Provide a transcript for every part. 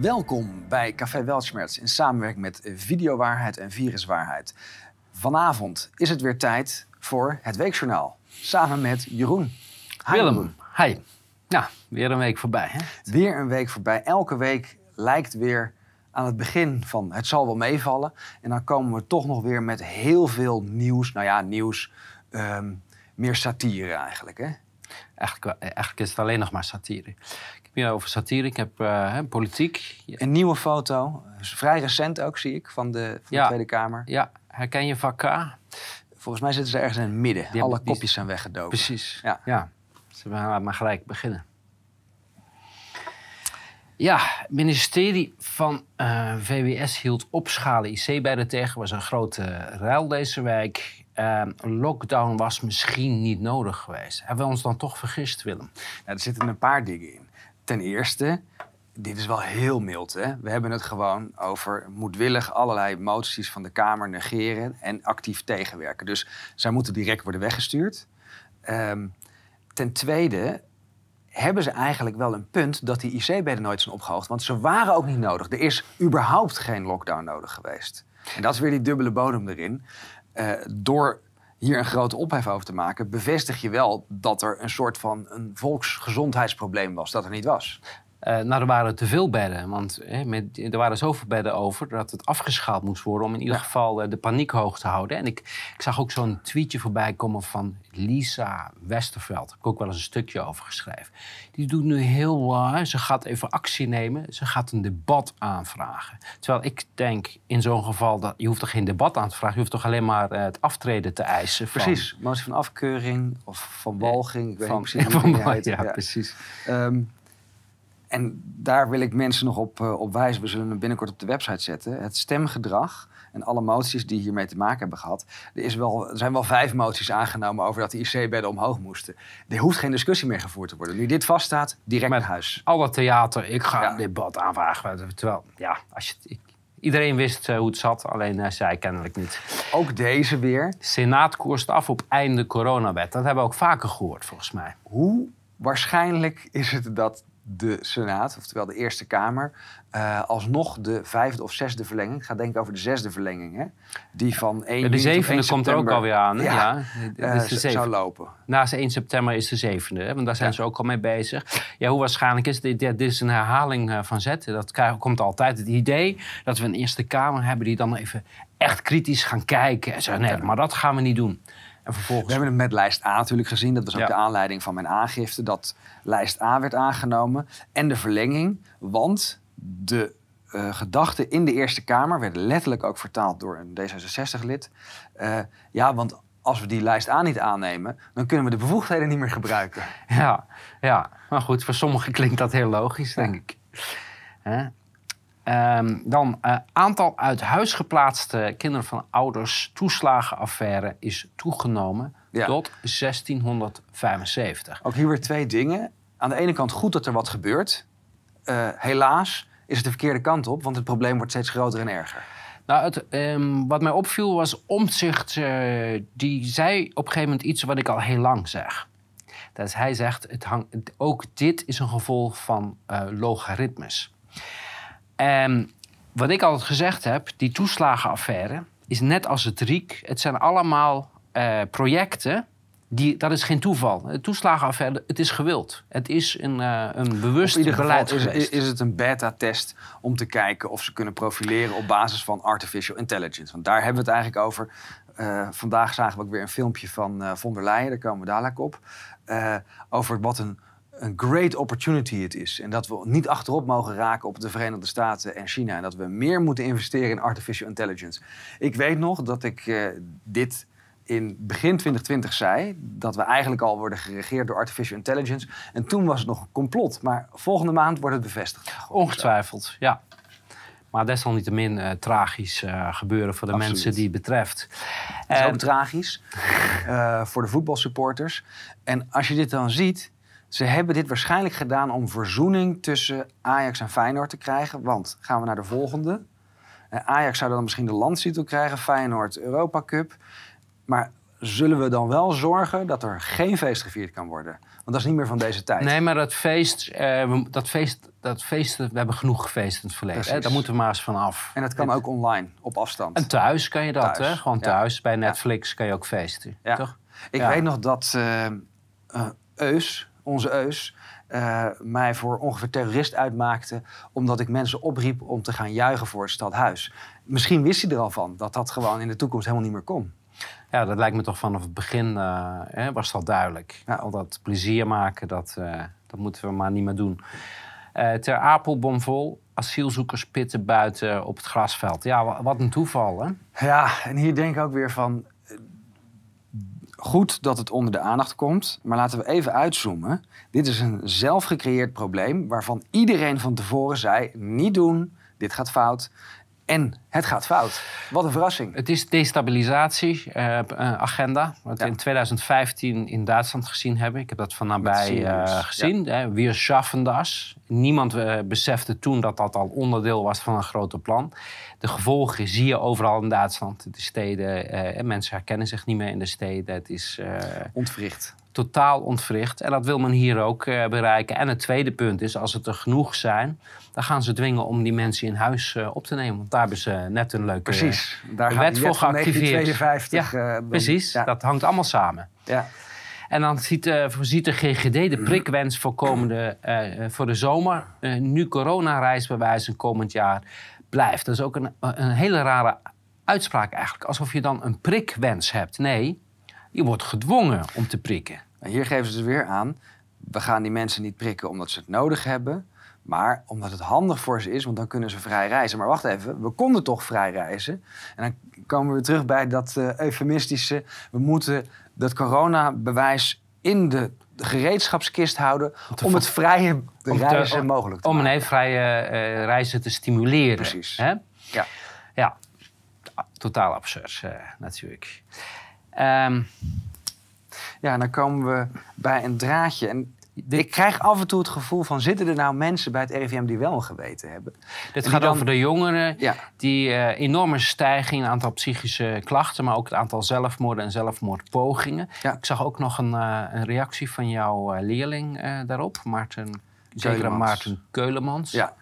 Welkom bij Café Weltschmerz in samenwerking met Videowaarheid en Viruswaarheid. Vanavond is het weer tijd voor het Weekjournaal. Samen met Jeroen. Hi, Willem, Jeroen. hi. Ja, weer een week voorbij. Hè? Weer een week voorbij. Elke week lijkt weer aan het begin van het zal wel meevallen. En dan komen we toch nog weer met heel veel nieuws. Nou ja, nieuws, ehm, meer satire eigenlijk. Hè? Eigenlijk, eigenlijk is het alleen nog maar satire. Over satire, ik heb uh, politiek. Een nieuwe foto, vrij recent ook zie ik, van de, van de Tweede Kamer. Ja, herken je vak Volgens mij zitten ze ergens in het midden. Die Alle kopjes zijn weggedoken. Precies, ja. ja. Ze gaan maar gelijk beginnen. Ja, het ministerie van uh, eh, VWS hield opschalen IC-bedden tegen. was een grote ruil deze week. Uh, lockdown was misschien niet nodig geweest. Hebben we ons dan toch vergist, Willem? Nou, er zitten een paar dingen in. Ten eerste, dit is wel heel mild. Hè? We hebben het gewoon over moedwillig allerlei moties van de Kamer negeren en actief tegenwerken. Dus zij moeten direct worden weggestuurd. Um, ten tweede, hebben ze eigenlijk wel een punt dat die IC-bedden nooit zijn opgehoogd. Want ze waren ook niet nodig. Er is überhaupt geen lockdown nodig geweest. En dat is weer die dubbele bodem erin. Uh, door hier een grote ophef over te maken, bevestig je wel dat er een soort van een volksgezondheidsprobleem was, dat er niet was. Uh, nou, er waren te veel bedden. Want met, er waren zoveel bedden over dat het afgeschaald moest worden om in ieder geval uh, de paniek hoog te houden. En ik, ik zag ook zo'n tweetje voorbij komen van Lisa Westerveld. Daar heb ik ook wel eens een stukje over geschreven. Die doet nu heel waar. Ze gaat even actie nemen. Ze gaat een debat aanvragen. Terwijl ik denk in zo'n geval dat je hoeft er geen debat aan te vragen. Je hoeft toch alleen maar uh, het aftreden te eisen. Van... Precies. Motie van afkeuring of van walging. Ik weet van, niet precies van, ja, ja, precies. Um, en daar wil ik mensen nog op, uh, op wijzen. We zullen hem binnenkort op de website zetten. Het stemgedrag en alle moties die hiermee te maken hebben gehad. Er, is wel, er zijn wel vijf moties aangenomen over dat de IC-bedden omhoog moesten. Er hoeft geen discussie meer gevoerd te worden. Nu dit vaststaat, direct Met naar huis. Alle theater, ik ga een debat aanvragen. Terwijl, ja, als je, iedereen wist uh, hoe het zat, alleen uh, zij kennelijk niet. Ook deze weer. Senaat koerst af op einde coronawet. Dat hebben we ook vaker gehoord, volgens mij. Hoe waarschijnlijk is het dat de Senaat, oftewel de Eerste Kamer, uh, alsnog de vijfde of zesde verlenging. Ik ga denken over de zesde verlenging. Hè? Die van 1 ja, De zevende komt er ook alweer aan. Ja, ja uh, de zou lopen. Naast 1 september is de zevende. Hè? Want daar zijn ze ook al mee bezig. Ja, hoe waarschijnlijk is? Dit, dit is een herhaling eh, van zet. Dat komt altijd. Het idee dat we een Eerste Kamer hebben die dan even echt kritisch gaan kijken. En zeggen, nee, maar dat gaan we niet doen. En vervolgens... We hebben het met lijst A natuurlijk gezien. Dat was ook de aanleiding van mijn aangifte. Dat lijst A werd aangenomen. En de verlenging. Want de uh, gedachten in de Eerste Kamer werden letterlijk ook vertaald door een D66-lid. Uh, eh, ja, want als we die lijst A niet aannemen, dan kunnen we de bevoegdheden niet meer gebruiken. Ja, ja. maar goed, voor sommigen klinkt dat heel logisch, denk ik. Um, dan uh, aantal uit huis geplaatste kinderen van ouders toeslagenaffaire is toegenomen tot 1675. Ook hier weer twee dingen. Aan de ene kant goed dat er wat gebeurt. Uh, helaas is het de verkeerde kant op, want het probleem wordt steeds groter en erger. Nou, het, um, wat mij opviel was Omtzigt, uh, die zei op een gegeven moment iets wat ik al heel lang zeg. Dat is, hij zegt, het hang, ook dit is een gevolg van logaritmes. En wat ik altijd gezegd heb, die toeslagenaffaire is net als het RIek. Het zijn allemaal uh, projecten. Die, dat is geen toeval. De toeslagenaffaire, het is gewild. Het is een, uh, een bewust beleid is, is, is, het een beta-test om te kijken of ze kunnen profileren op basis van artificial intelligence? Want daar hebben we het eigenlijk over. Uh, vandaag zagen we ook weer een filmpje van von der Leyen, daar komen we dadelijk op. over wat een een great opportunity het is. En dat we niet achterop mogen raken op de Verenigde Staten en China. En dat we meer moeten investeren in artificial intelligence. Ik weet nog dat ik uh, dit in begin 2020 zei. Dat we eigenlijk al worden geregeerd door artificial intelligence. En toen was het nog een complot. Maar volgende maand wordt het bevestigd. Ongetwijfeld, ja. Maar desalniettemin uh, tragisch uh, gebeuren voor de Absoluut. mensen die het betreft. Het is ook tragisch voor de voetbalsupporters. En als je dit dan ziet ze hebben dit waarschijnlijk gedaan om verzoening tussen Ajax en Feyenoord te krijgen. Want gaan we naar de volgende. Eh, Ajax zou dan misschien de landstitel krijgen, Feyenoord Europa Cup. Maar zullen we dan wel zorgen dat er geen feest gevierd kan worden. Want dat is niet meer van deze tijd. Nee, maar dat feest, eh, we, dat feest, dat feest, we hebben genoeg gefeest in het verleden. Hè? Daar moeten we maar eens van af. En dat kan ook online, op afstand. En thuis kan je dat, Thuis, hè? Gewoon ja. thuis. Bij Netflix kan je ook feesten, Ja. toch? Ik weet nog dat eh, Eus, onze Eus, eh, mij voor ongeveer terrorist uitmaakte... omdat ik mensen opriep om te gaan juichen voor het stadhuis. Misschien wist hij er al van dat dat gewoon in de toekomst helemaal niet meer kon. Ja, dat lijkt me toch vanaf het begin eh, hè, was dat duidelijk. Ja. Al dat plezier maken, dat, eh, dat moeten we maar niet meer doen. Ter Apel bomvol, asielzoekers pitten buiten op het grasveld. Ja, wa- wat een toeval, hè? Ja, en hier denk ik ook weer van... Goed dat het onder de aandacht komt, maar laten we even uitzoomen. Dit is een zelfgecreëerd probleem waarvan iedereen van tevoren zei... niet doen, dit gaat fout. En het gaat fout. Wat een verrassing. Het is destabilisatie-agenda, wat we Ja. in 2015 in Duitsland gezien hebben. Ik heb dat van nabij eh, gezien. hè. Wir schaffen das. Niemand eh, besefte toen dat dat al onderdeel was van een groter plan. De gevolgen zie je overal in Duitsland. De steden, eh, en mensen herkennen zich niet meer in de steden. Het is eh, Ontwricht. Totaal ontwricht. En dat wil men hier ook eh, bereiken. En het tweede punt is, als het er genoeg zijn... dan gaan ze dwingen om die mensen in huis eh, op te nemen. Want daar hebben ze net een leuke Precies. Daar een wet voor wet van geactiveerd. 1952. Ja, dan- Precies, Ja, dat hangt allemaal samen. ja. En dan ziet, voorziet de GGD de prikwens voor, komende, voor de zomer. nu coronareisbewijzen komend jaar blijft. Dat is ook een, een hele rare uitspraak eigenlijk. Alsof je dan een prikwens hebt. Nee, je wordt gedwongen om te prikken. En hier geven ze dus weer aan, we gaan die mensen niet prikken omdat ze het nodig hebben, maar omdat het handig voor ze is, want dan kunnen ze vrij reizen. Maar wacht even, we konden toch vrij reizen? En dan komen we weer terug bij dat eh, eufemistische, we moeten dat coronabewijs in de gereedschapskist houden om het vrije om reizen om- mogelijk te Om maken. een vrije eh, reizen te stimuleren. Precies. Hè? Ja. Ja, totaal absurd eh, natuurlijk. Ehm, Ja, dan komen we bij een draadje. En ik krijg af en toe het gevoel van... zitten er nou mensen bij het RIVM die wel een geweten hebben? dit gaat dan- over de jongeren Ja. die eh, enorme stijging in het aantal psychische klachten, maar ook het aantal zelfmoorden en zelfmoordpogingen. Ja. Ik zag ook nog een, eh, een reactie van jouw eh, leerling eh, daarop, Maarten, zekere Keulemans. Maarten Keulemans. Ja.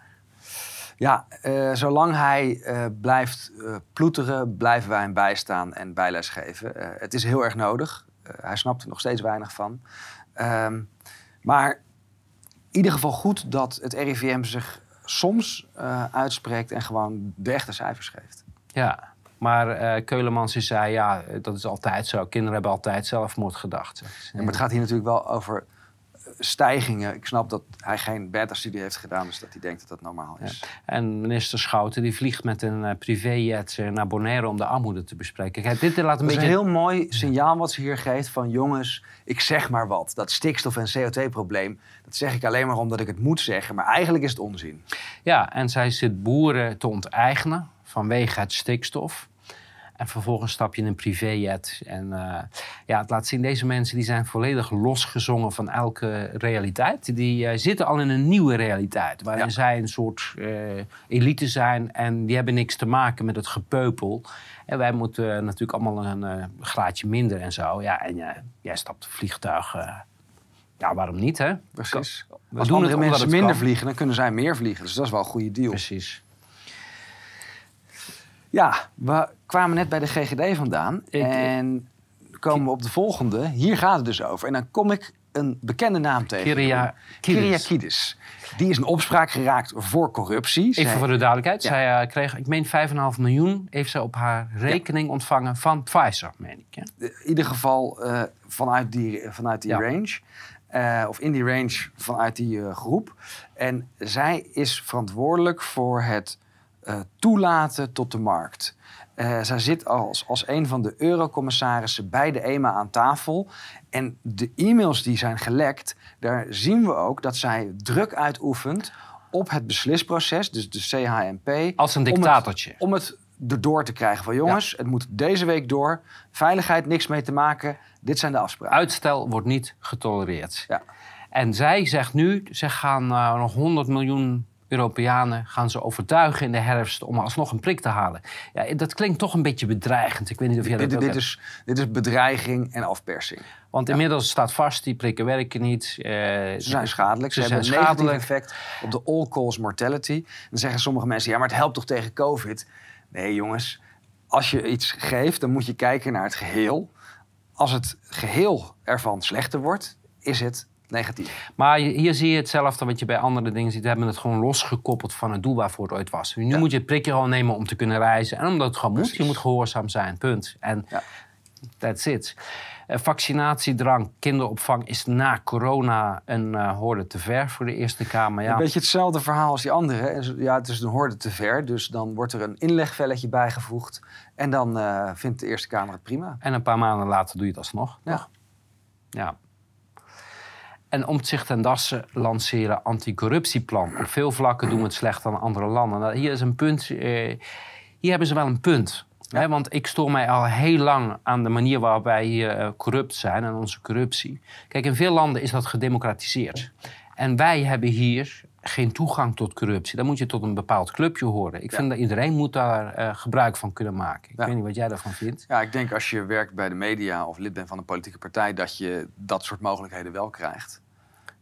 Ja, zolang hij blijft ploeteren, blijven wij hem bijstaan en bijles geven. Het is heel erg nodig. Eh, hij snapt er nog steeds weinig van. Ehm, maar in ieder geval goed dat het RIVM zich soms eh, uitspreekt en gewoon de echte cijfers geeft. Ja, maar eh Keulemans zei, ja, dat is altijd zo. Kinderen hebben altijd zelfmoordgedachten. Ja, maar het gaat hier natuurlijk wel over stijgingen. Ik snap dat hij geen beta-studie heeft gedaan, dus dat hij denkt dat dat normaal is. En minister Schouten die vliegt met een eh, privéjet eh, naar Bonaire om de armoede te bespreken. Kijk, dit laat een Dat is beetje... een heel mooi signaal wat ze hier geeft van jongens, ik zeg maar wat. Dat stikstof- en CO2-probleem, dat zeg ik alleen maar omdat ik het moet zeggen. Maar eigenlijk is het onzin. Ja, en zij zit boeren te onteigenen vanwege het stikstof. En vervolgens stap je in een privéjet. En eh, ja, het laat zien, deze mensen die zijn volledig losgezongen van elke realiteit. Die eh, zitten al in een nieuwe realiteit. Waarin Ja. zij een soort eh, elite zijn. En die hebben niks te maken met het gepeupel. En wij moeten natuurlijk allemaal een graadje minder en zo. Ja, en jij stapt vliegtuig. ja, waarom niet, hè? Precies. Als doen andere mensen minder kan. vliegen, dan kunnen zij meer vliegen. Dus dat is wel een goede deal. Precies. Ja, we kwamen net bij de GGD vandaan. Ik- en komen we op de volgende. Hier gaat het dus over. En dan kom ik een bekende naam tegen. Kyria- Kyriakides. Die is in opspraak geraakt voor corruptie. Even Zij- voor de duidelijkheid. Ja. Zij eh, kreeg, ik meen 5,5 miljoen heeft ze op haar rekening ontvangen van Pfizer, meen ik. hè? in ieder geval eh, vanuit die, vanuit die Ja. range. Eh, of in die range vanuit die groep. En zij is verantwoordelijk voor het eh, toelaten tot de markt. Eh, zij zit als, als een van de eurocommissarissen bij de EMA aan tafel. En de e-mails die zijn gelekt, daar zien we ook dat zij druk uitoefent op het beslisproces, dus de CHMP. Als een om het- dictatortje. om het erdoor te krijgen van jongens, het moet deze week door. Veiligheid, niks mee te maken. Dit zijn de afspraken. Uitstel wordt niet getolereerd. Ja. En zij zegt nu, ze gaan eh, nog 100 miljoen Europeanen gaan ze overtuigen in de herfst om alsnog een prik te halen. Ja, dat klinkt toch een beetje bedreigend. Ik weet niet of jij dat Dit, ook dit, hebt. is, dit is bedreiging en afpersing. Want inmiddels staat vast, die prikken werken niet. Eh, Ze zijn schadelijk. Ze, Ze hebben een negatief effect op de all-cause mortality. Dan zeggen sommige mensen, ja, maar het helpt toch tegen COVID? Nee, jongens. Als je iets geeft, dan moet je kijken naar het geheel. Als het geheel ervan slechter wordt, is het negatief. Maar hier zie je hetzelfde wat je bij andere dingen ziet. We hebben het gewoon losgekoppeld van het doel waarvoor het ooit was. Nu Ja. moet je het prikje gewoon nemen om te kunnen reizen. En omdat het gewoon moet. Je moet gehoorzaam zijn, punt. En Ja. that's it. Eh, vaccinatiedrang, kinderopvang is na corona een eh hoorde te ver voor de Eerste Kamer. Ja. Een beetje hetzelfde verhaal als die andere. Zo- Ja, het is een horde te ver, dus dan wordt er een inlegvelletje bijgevoegd. En dan eh, vindt de Eerste Kamer het prima. En een paar maanden later doe je het alsnog. Ja. Ja. En Omtzigt en Dassen lanceren anticorruptieplan. Op veel vlakken doen we het slechter dan andere landen. Nou, hier is een punt. eh, hier hebben ze wel een punt. Hè, want ik stoor mij al heel lang aan de manier waarop wij hier eh, corrupt zijn en onze corruptie. Kijk, in veel landen is dat gedemocratiseerd. En wij hebben hier geen toegang tot corruptie. Dan moet je tot een bepaald clubje horen. Ik Ja. vind dat iedereen moet daar eh, gebruik van kunnen maken. Ik Ja. weet niet wat jij daarvan vindt. Ja, ik denk als je werkt bij de media of lid bent van een politieke partij, dat je dat soort mogelijkheden wel krijgt.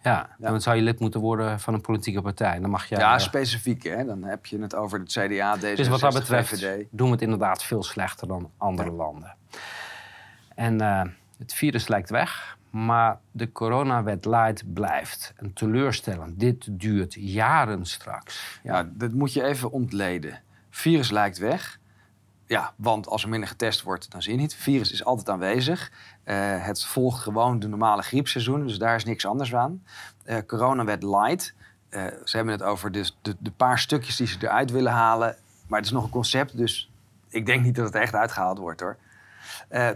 Ja, dan zou je lid moeten worden van een politieke partij. Dan mag je. Ja, eh, specifiek. Hè? Dan heb je het over het CDA, D66, dus wat dat betreft VVD. doen we het inderdaad veel slechter dan andere landen. En eh, het virus lijkt weg, maar de coronawet light blijft. En teleurstellend. Dit duurt jaren straks. Ja, dat moet je even ontleden. Virus lijkt weg. Ja, want als er minder getest wordt, dan zie je niet. Virus is altijd aanwezig. Eh, het volgt gewoon de normale griepseizoen, dus daar is niks anders aan. Eh coronawet light. Eh, ze hebben het over dus de, paar stukjes die ze eruit willen halen. Maar het is nog een concept, dus ik denk niet dat het echt uitgehaald wordt hoor.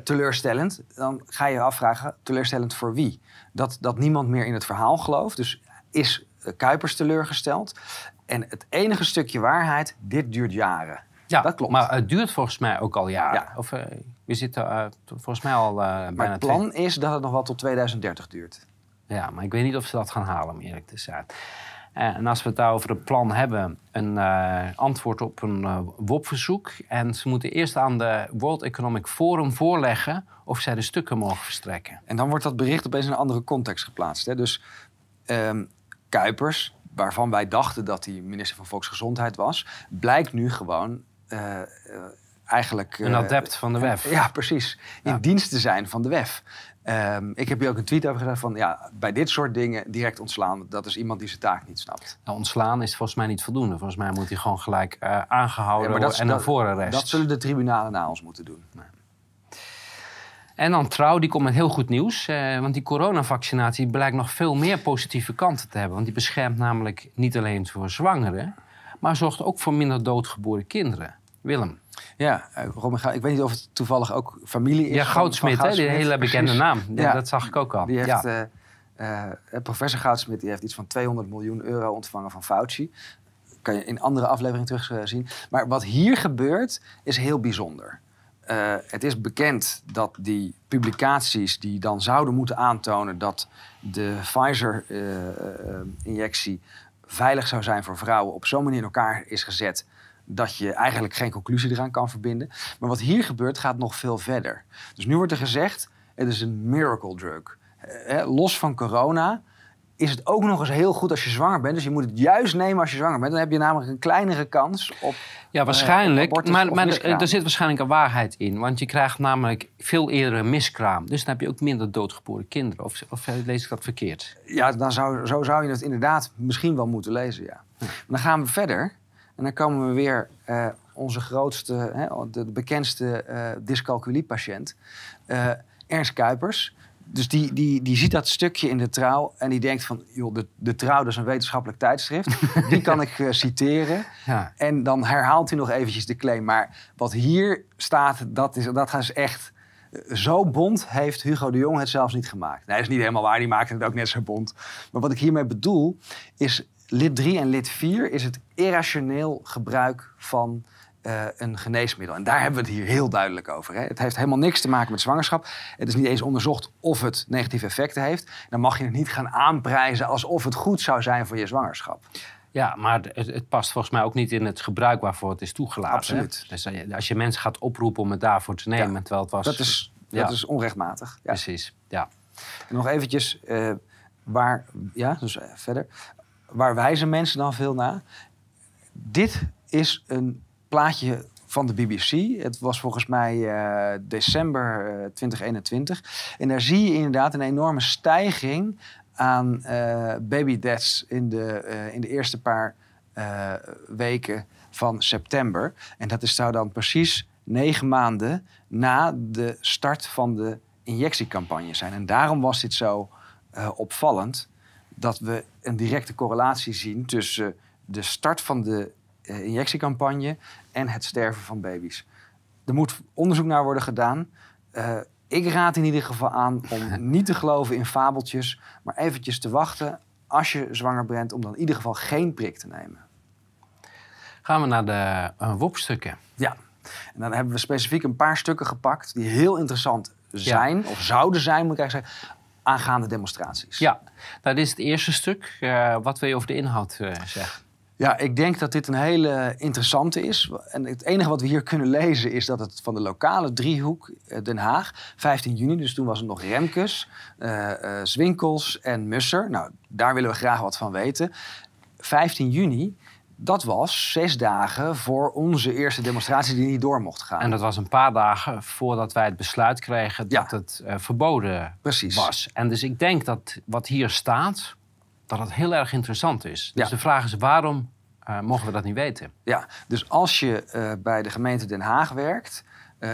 Teleurstellend, dan ga je je afvragen, teleurstellend voor wie? Dat, dat niemand meer in het verhaal gelooft. Dus is Kuipers teleurgesteld? En het enige stukje waarheid, dit duurt jaren. Ja, dat klopt. Maar het duurt volgens mij ook al jaren. Ja. Of, eh, we zitten eh, volgens mij al eh, bijna Maar het twee- plan is dat het nog wel tot 2030 duurt. Ja, maar ik weet niet of ze dat gaan halen, om eerlijk te zijn. En als we het daar over het plan hebben, een antwoord op een WOP-verzoek. En ze moeten eerst aan de World Economic Forum voorleggen of zij de stukken mogen verstrekken. En dan wordt dat bericht opeens in een andere context geplaatst. Hè? Dus ehm, Kuipers, waarvan wij dachten dat hij minister van Volksgezondheid was, blijkt nu gewoon eh, eh, eigenlijk. Een eh, adept van de WEF. Ja, precies. In Ja. dienst te zijn van de WEF. Ehm, ik heb hier ook een tweet over gedaan van ja, bij dit soort dingen direct ontslaan. Dat is iemand die zijn taak niet snapt. Nou, ontslaan is volgens mij niet voldoende. Volgens mij moet hij gewoon gelijk eh, aangehouden Ja, maar dat- en naar voren rest. Dat zullen de tribunalen na ons moeten doen. En dan Trouw, die komt met heel goed nieuws. eh, want die coronavaccinatie blijkt nog veel meer positieve kanten te hebben. Want die beschermt namelijk niet alleen voor zwangeren... maar zorgt ook voor minder doodgeboren kinderen. Willem. Ja, eh, Robin, ik weet niet of het toevallig ook familie is. Ja, van- Goudsmit, hè, die hele bekende naam. Ja, Ja. Dat zag ik ook al. Die heeft, ja. eh, eh, professor Goudsmit die heeft iets van 200 miljoen euro ontvangen van Fauci. Kan je in andere afleveringen terugzien. Maar wat hier gebeurt is heel bijzonder. Het is bekend dat die publicaties die dan zouden moeten aantonen dat de Pfizer-injectie veilig zou zijn voor vrouwen op zo'n manier in elkaar is gezet dat je eigenlijk geen conclusie eraan kan verbinden. Maar wat hier gebeurt gaat nog veel verder. Dus nu wordt er gezegd, het is een miracle drug. Eh, eh, los van corona is het ook nog eens heel goed als je zwanger bent. Dus je moet het juist nemen als je zwanger bent. Dan heb je namelijk een kleinere kans op... ja, waarschijnlijk. abortus maar maar er zit waarschijnlijk een waarheid in. Want je krijgt namelijk veel eerder een miskraam. Dus dan heb je ook minder doodgeboren kinderen. Of, of lees ik dat verkeerd? Ja, dan zou, zo zou je het inderdaad misschien wel moeten lezen, ja. Maar dan gaan we verder. En dan komen we weer eh, onze grootste, hè, de, bekendste eh dyscalculie-patiënt. eh, Ernst Kuipers. Dus die, die, die ziet dat stukje in de trouw en die denkt van... joh, de, de trouw dat is een wetenschappelijk tijdschrift. Die kan ik citeren. Ja. En dan herhaalt hij nog eventjes de claim. Maar wat hier staat, dat is, dat is echt... Zo bond heeft Hugo de Jong het zelfs niet gemaakt. Nee, dat is niet helemaal waar. Die maakte het ook net zo bond. Maar wat ik hiermee bedoel, is lid 3 en lid 4 is het irrationeel gebruik van eh, een geneesmiddel. En daar hebben we het hier heel duidelijk over. Hè. Het heeft helemaal niks te maken met zwangerschap. Het is niet eens onderzocht of het negatieve effecten heeft. Dan mag je het niet gaan aanprijzen alsof het goed zou zijn voor je zwangerschap. Ja, maar het, het past volgens mij ook niet in het gebruik waarvoor het is toegelaten. hè? Absoluut. Dus eh, als je mensen gaat oproepen om het daarvoor te nemen, Ja, terwijl het was... Dat is, ja, dat is onrechtmatig. Ja. precies. Ja. En nog eventjes, eh, waar, ja, dus verder. Waar wijzen mensen dan veel naar? Dit is een plaatje van de BBC. Het was volgens mij eh, december eh, 2021. En daar zie je inderdaad een enorme stijging aan eh, baby deaths in de, eh, in de eerste paar eh, weken van september. En dat is, zou dan precies negen maanden na de start van de injectiecampagne zijn. En daarom was dit zo eh, opvallend dat we een directe correlatie zien tussen de start van de eh, injectiecampagne en het sterven van baby's. Er moet onderzoek naar worden gedaan. Eh, ik raad in ieder geval aan om niet te geloven in fabeltjes, maar eventjes te wachten als je zwanger bent, om dan in ieder geval geen prik te nemen. Gaan we naar de uh, WOP-stukken. Ja, en dan hebben we specifiek een paar stukken gepakt die heel interessant zijn, of zouden zijn, moet ik eigenlijk zeggen, aangaande demonstraties. Ja, nou, dit is het eerste stuk. Eh, wat wil je over de inhoud eh, zeggen? Ja, ik denk dat dit een hele interessante is. En het enige wat we hier kunnen lezen is dat het van de lokale driehoek eh, Den Haag, 15 juni, dus toen was het nog Remkes, eh, Zwinkels en Musser. Nou, daar willen we graag wat van weten. 15 juni, dat was zes dagen voor onze eerste demonstratie die niet door mocht gaan. En dat was een paar dagen voordat wij het besluit kregen Ja. dat het eh, verboden Precies. was. En dus ik denk dat wat hier staat, dat het heel erg interessant is. Dus Ja. de vraag is waarom eh, mogen we dat niet weten? Ja, dus als je eh, bij de gemeente Den Haag werkt,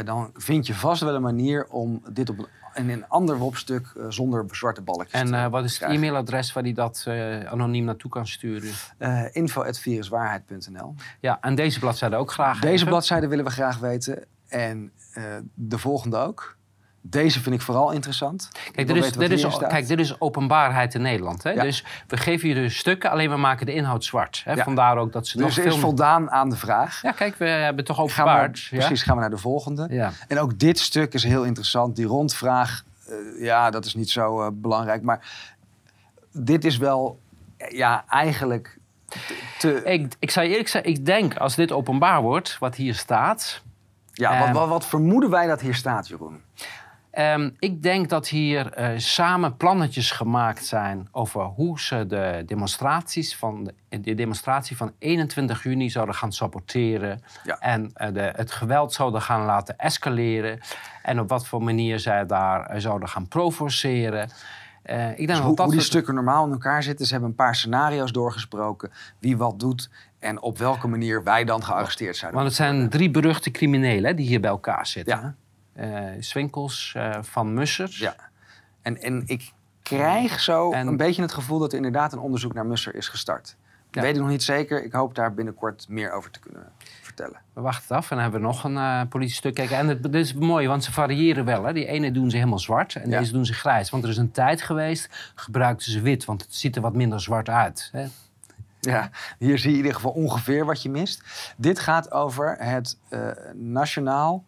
dan vind je vast wel een manier om dit op een, in een ander WOP-stuk eh, zonder zwarte balkjes En eh, wat is het e-mailadres waar hij dat eh, anoniem naartoe kan sturen? Info.viruswaarheid.nl. Ja, en deze bladzijde ook graag. Deze even. bladzijde willen we graag weten. En de volgende ook. Deze vind ik vooral interessant. Kijk, dit is, dit kijk, dit is openbaarheid in Nederland. Hè? Ja. Dus we geven je de stukken, alleen we maken de inhoud zwart. Hè? Ja. Vandaar ook dat ze dus nog er is voldaan aan de vraag. Ja, kijk, we hebben toch Gaan we, openbaard. ja? precies, gaan we naar de volgende. En ook dit stuk is heel interessant. Die rondvraag, eh, ja, dat is niet zo eh, belangrijk. Maar dit is wel, eh, ja, eigenlijk te... Ik, ik zou eerlijk zeggen, ik denk als dit openbaar wordt, wat hier staat... Ja, wat, Ehm. wat, wat vermoeden wij dat hier staat, Jeroen? Ehm, ik denk dat hier eh, samen plannetjes gemaakt zijn over hoe ze de demonstraties van de, de demonstratie van 21 juni zouden gaan saboteren. Ja. En eh, de, het geweld zouden gaan laten escaleren. En op wat voor manier zij daar eh, zouden gaan provoceren. Eh, ik denk Dus dat hoe, dat hoe die stukken normaal in elkaar zitten. Ze hebben een paar scenario's doorgesproken. Wie wat doet en op welke manier wij dan gearresteerd zijn. Want het zijn drie beruchte criminelen hè, die hier bij elkaar zitten. Ja. Eh, Swinkels, eh, Van Mussers. Ja. En, en ik krijg zo En- een beetje het gevoel dat er inderdaad een onderzoek naar Musser is gestart. Ik Ja. weet het nog niet zeker. Ik hoop daar binnenkort meer over te kunnen vertellen. We wachten het af en dan hebben we nog een eh politiestuk. Kijk, en het, dit is mooi, want ze variëren wel. Hè. Die ene doen ze helemaal zwart en Ja. deze doen ze grijs. Want er is een tijd geweest, gebruikten ze wit, want het ziet er wat minder zwart uit. Hè. Ja, hier zie je in ieder geval ongeveer wat je mist. Dit gaat over het nationaal,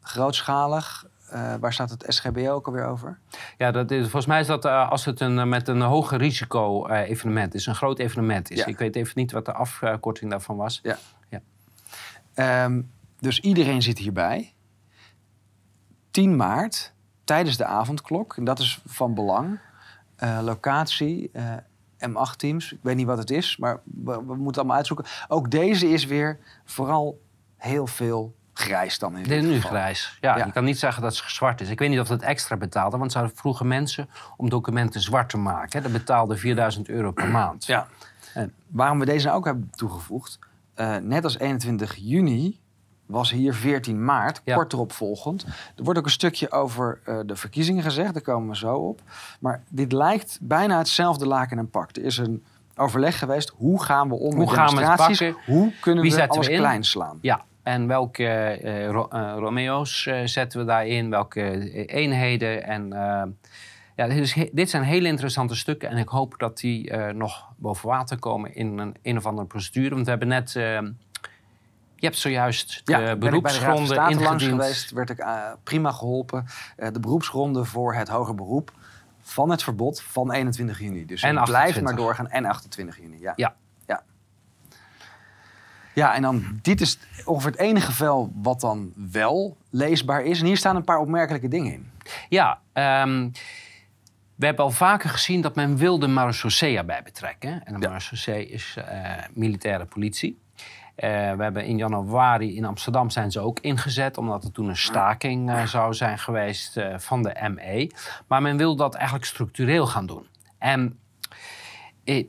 grootschalig. eh, waar staat het SGBO ook alweer over? Ja, dat is, volgens mij is dat eh, als het een, eh, met een hoger risico evenement is, een groot evenement is. Ja. Ik weet even niet wat de afkorting daarvan was. Ja. Ehm, dus iedereen zit hierbij. 10 maart, tijdens de avondklok. En dat is van belang. Locatie, eh, M8-teams. Ik weet niet wat het is, maar we, we moeten allemaal uitzoeken. Ook deze is weer vooral heel veel grijs dan in Dit is dit nu geval. grijs. Ja, Ja. Je kan niet zeggen dat het zwart is. Ik weet niet of dat extra betaalde, want ze vroeger mensen om documenten zwart te maken. Dat betaalde 4000 euro per maand. Ja. En- Waarom we deze nou ook hebben toegevoegd... eh, net als 21 juni was hier 14 maart, Ja. kort erop volgend. Er wordt ook een stukje over eh, de verkiezingen gezegd, daar komen we zo op. Maar dit lijkt bijna hetzelfde laken en pak. Er is een overleg geweest, hoe gaan we om Hoe met gaan we het demonstraties? Hoe kunnen Wie we alles in? klein slaan? Ja, en welke eh, Ro- eh, Romeo's eh, zetten we daarin? Welke eenheden? En ja, dit, is dit zijn hele interessante stukken. En ik hoop dat die nog boven water komen in een, een of andere procedure. Want we hebben net... je hebt zojuist de Ja, ben ik bij de beroepsgronden langs geweest, werd ik prima geholpen. Eh, de beroepsronde voor het hoger beroep van het verbod van 21 juni. Dus En het blijft 28. maar doorgaan. En 28 juni, ja. Ja, en dan dit is ongeveer het enige vel wat dan wel leesbaar is. En hier staan een paar opmerkelijke dingen in. Ja, ehm, we hebben al vaker gezien dat men wil de marechaussee erbij betrekken. En de Ja. is eh, militaire politie. Eh, we hebben in januari in Amsterdam zijn ze ook ingezet, omdat er toen een staking eh, zou zijn geweest van de ME. Maar men wil dat eigenlijk structureel gaan doen. En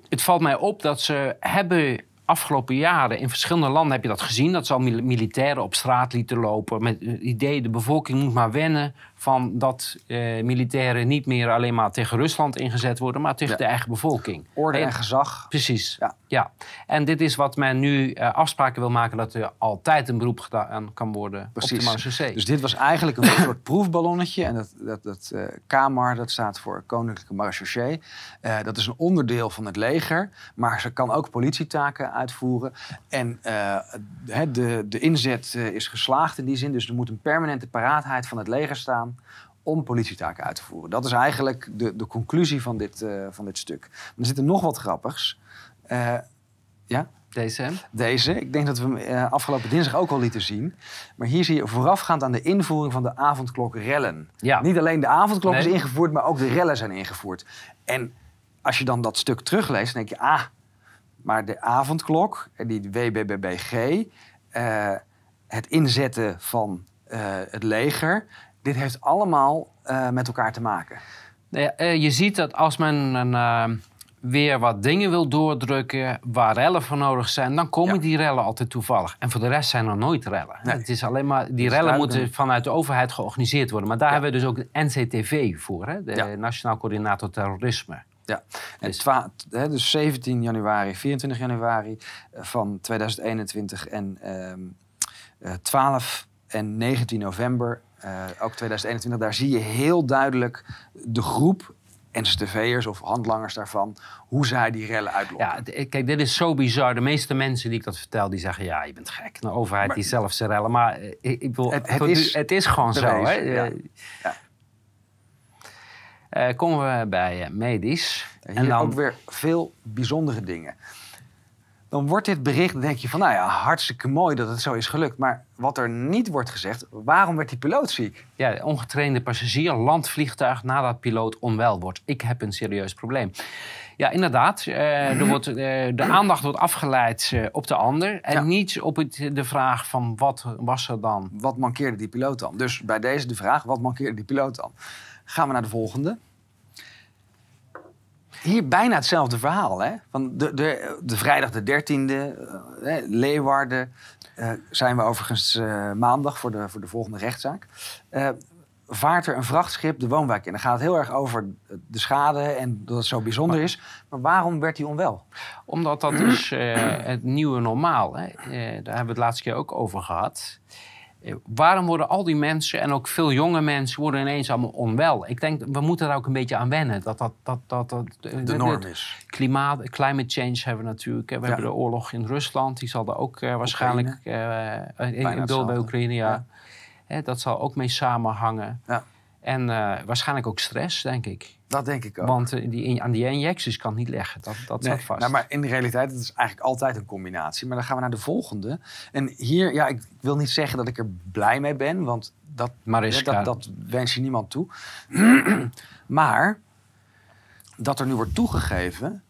het valt mij op dat ze hebben afgelopen jaren in verschillende landen heb je dat gezien. Dat ze al mil- militairen op straat lieten lopen met het idee de bevolking moet maar wennen van dat eh, militairen niet meer alleen maar tegen Rusland ingezet worden, maar tegen Ja. de eigen bevolking. Orde En- en gezag. Precies. Ja. Ja. En dit is wat men nu eh, afspraken wil maken dat er altijd een beroep gedaan kan worden op de marechaussee. Dus dit was eigenlijk een soort proefballonnetje. En dat, dat, dat eh dat staat voor Koninklijke Marechaussee. Eh, dat is een onderdeel van het leger. Maar ze kan ook politietaken uitvoeren. En de, de, de inzet is geslaagd in die zin. Dus er moet een permanente paraatheid van het leger staan om politietaken uit te voeren. Dat is eigenlijk de, de conclusie van dit, eh, van dit stuk. Maar er zit er nog wat grappigs. Eh, ja? Deze. hè? Deze, ik denk dat we hem eh, afgelopen dinsdag ook al lieten zien. Maar hier zie je voorafgaand aan de invoering van de avondklok rellen. Ja. Niet alleen de avondklok Nee. is ingevoerd, maar ook de rellen zijn ingevoerd. En als je dan dat stuk terugleest, dan denk je... ah, maar de avondklok, die WBBBG... het inzetten van het leger... dit heeft allemaal eh, met elkaar te maken. Nou eh, je ziet dat als men een, eh, weer wat dingen wil doordrukken waar rellen voor nodig zijn, dan komen Ja. die rellen altijd toevallig. En voor de rest zijn er nooit rellen. Nee. Het is alleen maar, die rellen moeten vanuit de overheid georganiseerd worden. Maar daar Ja. hebben we dus ook de NCTV voor, hè? de Ja. Nationaal Coördinator Terrorisme. Ja, en Dus- twa- hè, dus 17 januari, 24 januari van 2021 en ehm, eh, 12 en 19 november, eh, ook 2021, daar zie je heel duidelijk de groep NCTV'ers of handlangers daarvan, hoe zij die rellen uitlokken. Ja, d- kijk, dit is zo bizar. De meeste mensen die ik dat vertel, die zeggen... ja, je bent gek. De overheid Maar- die zelf zijn rellen. Maar eh, ik, ik bedoel, Het- is het is gewoon zo. Hè? ja. Eh, Ja. eh, komen we bij eh, medisch. En hier ook weer veel bijzondere dingen. Dan wordt dit bericht, dan denk je van, nou ja, hartstikke mooi dat het zo is gelukt. Maar wat er niet wordt gezegd, waarom werd die piloot ziek? Ja, de ongetrainde passagier, landvliegtuig nadat piloot onwel wordt. Ik heb een serieus probleem. Ja, inderdaad. eh, er wordt, eh, de aandacht wordt afgeleid eh, op de ander. En Ja. niet op het, de vraag van wat was er dan. Wat mankeerde die piloot dan? Dus bij deze de vraag, wat mankeerde die piloot dan? Gaan we naar de volgende. Hier bijna hetzelfde verhaal. Hè? Van de, de, de vrijdag de 13e, eh, Leeuwarden. eh, zijn we overigens eh, maandag voor de, voor de volgende rechtszaak. Vaart er een vrachtschip de woonwijk in. Dan gaat het heel erg over de schade en dat het zo bijzonder is. Maar waarom werd hij onwel? Omdat dat is eh, het nieuwe normaal. Hè? Daar hebben we het laatste keer ook over gehad. Eh, waarom worden al die mensen, en ook veel jonge mensen, worden ineens allemaal onwel? Ik denk, we moeten daar ook een beetje aan wennen. Dat dat, dat, dat, dat, De norm is. Klimaat, climate change hebben we natuurlijk. We Ja. hebben de oorlog in Rusland. Die zal er ook eh, waarschijnlijk... eh, in, bij. Oekraïne, ja. Dat zal ook mee samenhangen. Ja. En eh, waarschijnlijk ook stress, denk ik. Dat denk ik ook. Want eh, die, aan die injecties kan het niet leggen. Dat, dat Nee, zat vast. nou, maar in de realiteit het is eigenlijk altijd een combinatie. Maar dan gaan we naar de volgende. En hier, ja, ik wil niet zeggen dat ik er blij mee ben, want dat, Mariska. dat, dat wens je niemand toe. maar dat er nu wordt toegegeven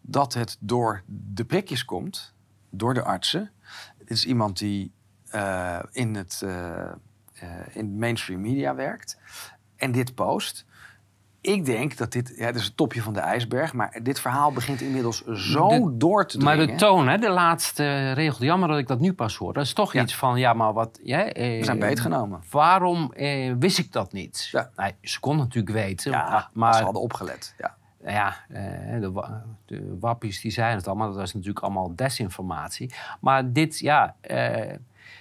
dat het door de prikjes komt, door de artsen. Het is iemand die eh, in, het, eh, in mainstream media werkt en dit post. Ik denk dat dit, ja, het is het topje van de ijsberg, maar dit verhaal begint inmiddels zo De- door te Maar dringen. de toon, hè, de laatste regel, jammer dat ik dat nu pas hoor. Dat is toch Ja. iets van, ja, maar wat... Ja, eh, We zijn beetgenomen. Waarom eh, wist ik dat niet? Ja. Ze kon natuurlijk weten. Ja, maar maar ze hadden opgelet. Ja. ja, eh, de, de wappies die zeiden het allemaal. Dat was natuurlijk allemaal desinformatie. Maar dit, ja... eh,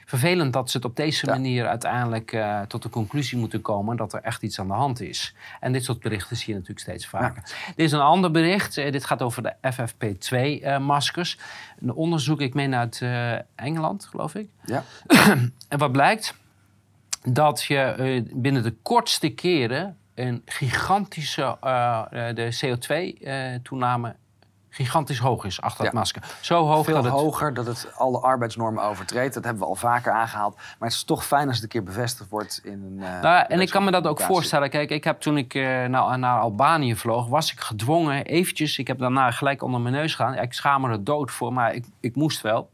vervelend dat ze het op deze Ja. manier uiteindelijk eh, tot de conclusie moeten komen dat er echt iets aan de hand is. En dit soort berichten zie je natuurlijk steeds vaker. Dit is een ander bericht. Eh, dit gaat over de FFP2-maskers. een onderzoek, ik meen uit eh, Engeland, geloof ik. Ja. En wat blijkt? Dat je eh, binnen de kortste keren een gigantische eh, eh, de CO2-toename gigantisch hoog is achter Ja. het masker. Zo hoog Veel dat het... hoger, dat het alle arbeidsnormen overtreedt. Dat hebben we al vaker aangehaald. Maar het is toch fijn als het een keer bevestigd wordt in een... eh, Nou, en ik kan me dat ook voorstellen. Kijk, ik heb toen ik eh, naar, naar Albanië vloog, was ik gedwongen eventjes. Ik heb daarna gelijk onder mijn neus gedaan. Ja, ik schaam me er dood voor, maar ik, ik moest wel.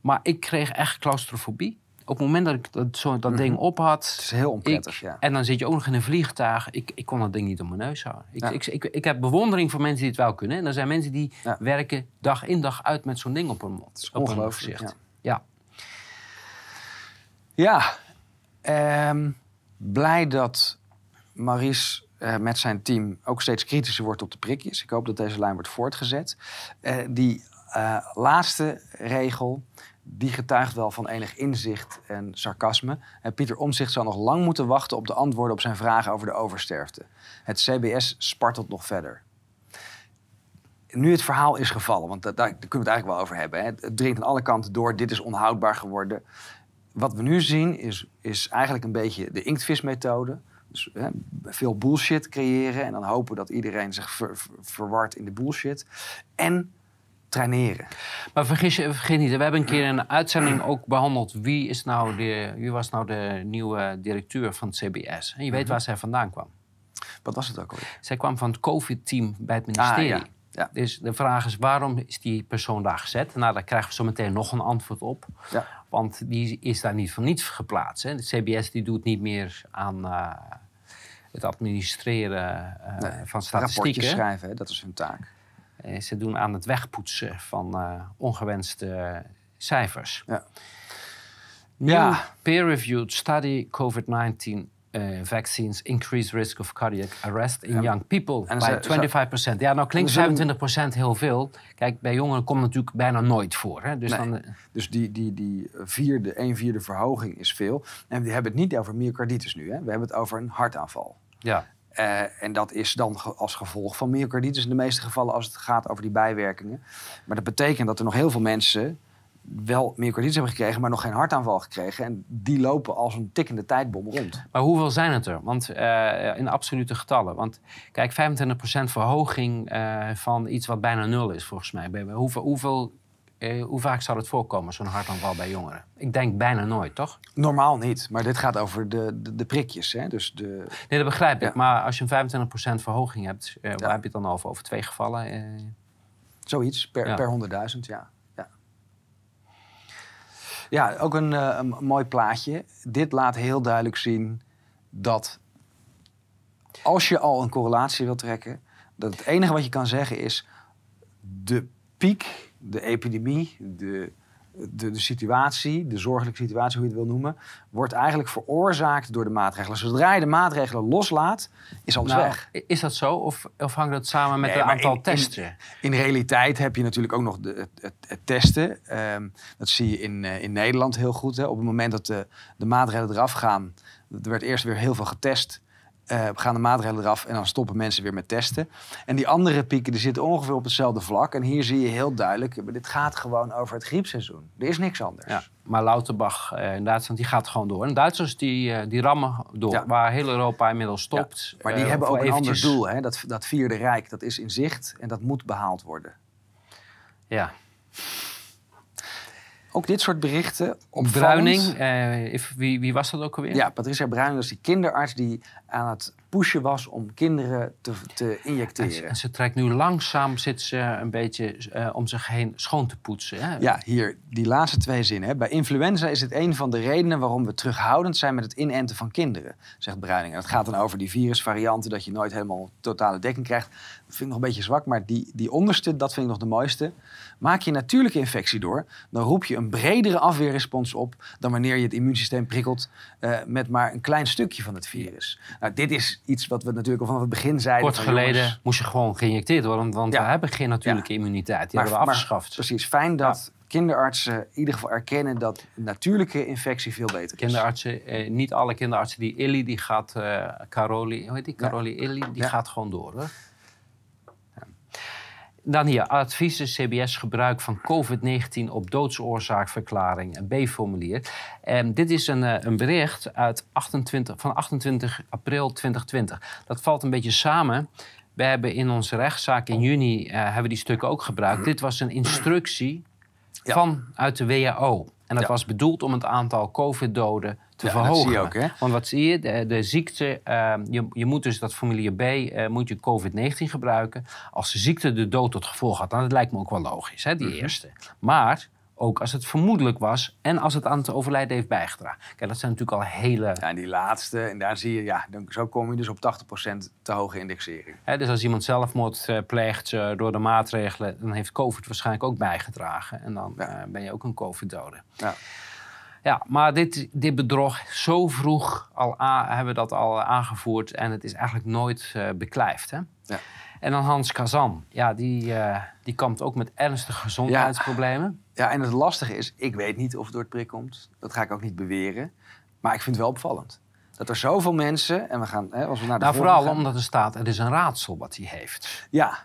Maar ik kreeg echt claustrofobie. Op het moment dat ik dat, zo, dat ding op had. Mhm. Het is heel onprettig, ik, ja. En dan zit je ook nog in een vliegtuig. Ik, ik kon dat ding niet op mijn neus houden. Ik, Ja. ik, ik, ik heb bewondering voor mensen die het wel kunnen. En er zijn mensen die Ja. werken dag in dag uit met zo'n ding op hun, op hun gezicht. ja. ja. Ja, ehm, blij dat Maurice eh, met zijn team ook steeds kritischer wordt op de prikjes. Ik hoop dat deze lijn wordt voortgezet. Eh, die eh, laatste regel, die getuigt wel van enig inzicht en sarcasme. En Pieter Omzicht zal nog lang moeten wachten op de antwoorden op zijn vragen over de oversterfte. Het CBS spartelt nog verder. Nu het verhaal is gevallen, want da- daar, kunnen we het eigenlijk wel over hebben. Hè. Het, dringt aan alle kanten door, dit is onhoudbaar geworden wat we nu zien is, is eigenlijk een beetje de inktvismethode. Dus hè, veel bullshit creëren en dan hopen dat iedereen zich ver- ver- verwart in de bullshit. En traineren. Maar vergis je, vergeet niet, we hebben een keer in een uitzending ook behandeld wie, is nou de, wie was nou de nieuwe directeur van het CBS. En je weet waar zij vandaan kwam. Wat was het ook alweer? Zij kwam van het COVID-team bij het ministerie. Ah, ja. Ja. Dus de vraag is, waarom is die persoon daar gezet? Nou, daar krijgen we zo meteen nog een antwoord op. Ja. Want die is daar niet voor niets geplaatst. Hè. De CBS die doet niet meer aan eh, het administreren eh, Nee, van Rapportjes statistieken. schrijven, hè, dat is hun taak. Eh, ze doen aan het wegpoetsen van eh, ongewenste cijfers. Ja. New Ja. peer-reviewed study COVID-19 eh, vaccines increase risk of cardiac arrest in young people en by ze- 25%. Ja, nou klinkt we zullen- 25% heel veel. Kijk, bij jongeren komt het natuurlijk bijna nooit voor. Hè? Dus Nee. dan, Dus die, die, die vierde, een vierde verhoging is veel. En we hebben het niet over myocarditis nu. Hè. We hebben het over een hartaanval. ja. Eh, en dat is dan als gevolg van myocarditis in de meeste gevallen als het gaat over die bijwerkingen. Maar dat betekent dat er nog heel veel mensen wel myocarditis hebben gekregen, maar nog geen hartaanval gekregen. En die lopen als een tikkende tijdbom rond. Maar hoeveel zijn het er? Want eh, in absolute getallen. Want kijk, 25% verhoging eh, van iets wat bijna nul is, volgens mij. Hoeveel, hoeveel, eh, hoe vaak zou het voorkomen, zo'n hartaanval bij jongeren? Ik denk bijna nooit, toch? Normaal niet, maar dit gaat over de, de, de prikjes. Hè? Dus de, Nee, dat begrijp ik. Ja. Maar als je een 25% verhoging hebt, eh, Ja. waar heb je het dan over? Over twee gevallen? Eh, zoiets per, Ja. per 100.000, ja. ja. Ja, ook een, een mooi plaatje. Dit laat heel duidelijk zien dat als je al een correlatie wilt trekken, dat het enige wat je kan zeggen is de piek, de epidemie, de, de, de situatie, de zorgelijke situatie, hoe je het wil noemen, wordt eigenlijk veroorzaakt door de maatregelen. Zodra je de maatregelen loslaat, is alles nou, weg. is dat zo? Of, of hangt dat samen met het aantal in- testen? In realiteit heb je natuurlijk ook nog de, het, het, het testen. Ehm, dat zie je in, eh, in Nederland heel goed. Hè. Op het moment dat de, de maatregelen eraf gaan, er werd eerst weer heel veel getest. Eh, gaan de maatregelen eraf en dan stoppen mensen weer met testen. En die andere pieken die zitten ongeveer op hetzelfde vlak. En hier zie je heel duidelijk, dit gaat gewoon over het griepseizoen. Er is niks anders. Ja, maar Lauterbach eh, in Duitsland die gaat gewoon door. En Duitsers die, eh, die rammen door, Ja. waar heel Europa inmiddels stopt. Maar die hebben ook een ander doel. Hè. Dat, dat vierde rijk, dat is in zicht en dat moet behaald worden. Ja. Ook dit soort berichten. opvallend. Bruining, eh, if- wie, wie was dat ook alweer? Ja, Patricia Bruining dat is die kinderarts die aan het pushen was om kinderen te, te En ze, injecteren. en ze trekt nu langzaam, zit ze een beetje eh, om zich heen schoon te poetsen. Hè? Ja, hier, die laatste twee zinnen. Hè. Bij influenza is het een van de redenen waarom we terughoudend zijn met het inenten van kinderen, zegt Bruining. En het gaat dan over die virusvarianten, dat je nooit helemaal totale dekking krijgt. Dat vind ik nog een beetje zwak, maar die, die onderste, dat vind ik nog de mooiste. Maak je natuurlijke infectie door, dan roep je een bredere afweerrespons op dan wanneer je het immuunsysteem prikkelt eh, met maar een klein stukje van het virus. Nou, dit is iets wat we natuurlijk al vanaf het begin zeiden. Kort geleden jongens, moest je gewoon geïnjecteerd worden, want Ja. we hebben geen natuurlijke immuniteit. Die hebben we afgeschaft. precies, fijn dat kinderartsen in ieder geval erkennen dat natuurlijke infectie veel beter is. Kinderartsen, eh, niet alle kinderartsen. Die Illy, die gaat, eh Caroli, hoe heet die? Caroli Illy, die gaat gewoon door. Hoor. Dan hier, adviezen CBS gebruik van COVID-19 op doodsoorzaakverklaring, een B-formulier. En dit is een, eh, een bericht uit 28, van 28 april 2020. Dat valt een beetje samen We hebben in onze rechtszaak in juni uh, hebben die stukken ook gebruikt. Dit was een instructie Ja. vanuit de WHO. En dat Ja. was bedoeld om het aantal COVID-doden te Ja, dat verhogen. zie je ook, hè? Want wat zie je? De, de ziekte, eh, je, je moet dus dat formulier B, eh, moet je COVID-19 gebruiken. Als de ziekte de dood tot gevolg had, dan dat lijkt me ook wel logisch, hè, die eerste. Maar ook als het vermoedelijk was en als het aan het overlijden heeft bijgedragen. Kijk, dat zijn natuurlijk al hele... Ja, en die laatste, en daar zie je, ja, dan, zo kom je dus op 80% te hoge indexering. Dus als iemand zelfmoord eh, pleegt eh, door de maatregelen, dan heeft COVID waarschijnlijk ook bijgedragen. En dan Ja. eh, ben je ook een COVID-dode. Ja. Ja, maar dit, dit bedrog, zo vroeg al a- hebben we dat al aangevoerd en het is eigenlijk nooit beklijft. Hè? Ja. En dan Hans Kazan, ja, die, eh, die kampt ook met ernstige gezondheidsproblemen. Ja, en het lastige is, ik weet niet of het door het prik komt. Dat ga ik ook niet beweren. Maar ik vind het wel opvallend. Dat er zoveel mensen, en we gaan, hè, als we naar de Nou, vooral gaan- omdat er staat, het is een raadsel wat hij heeft. Ja.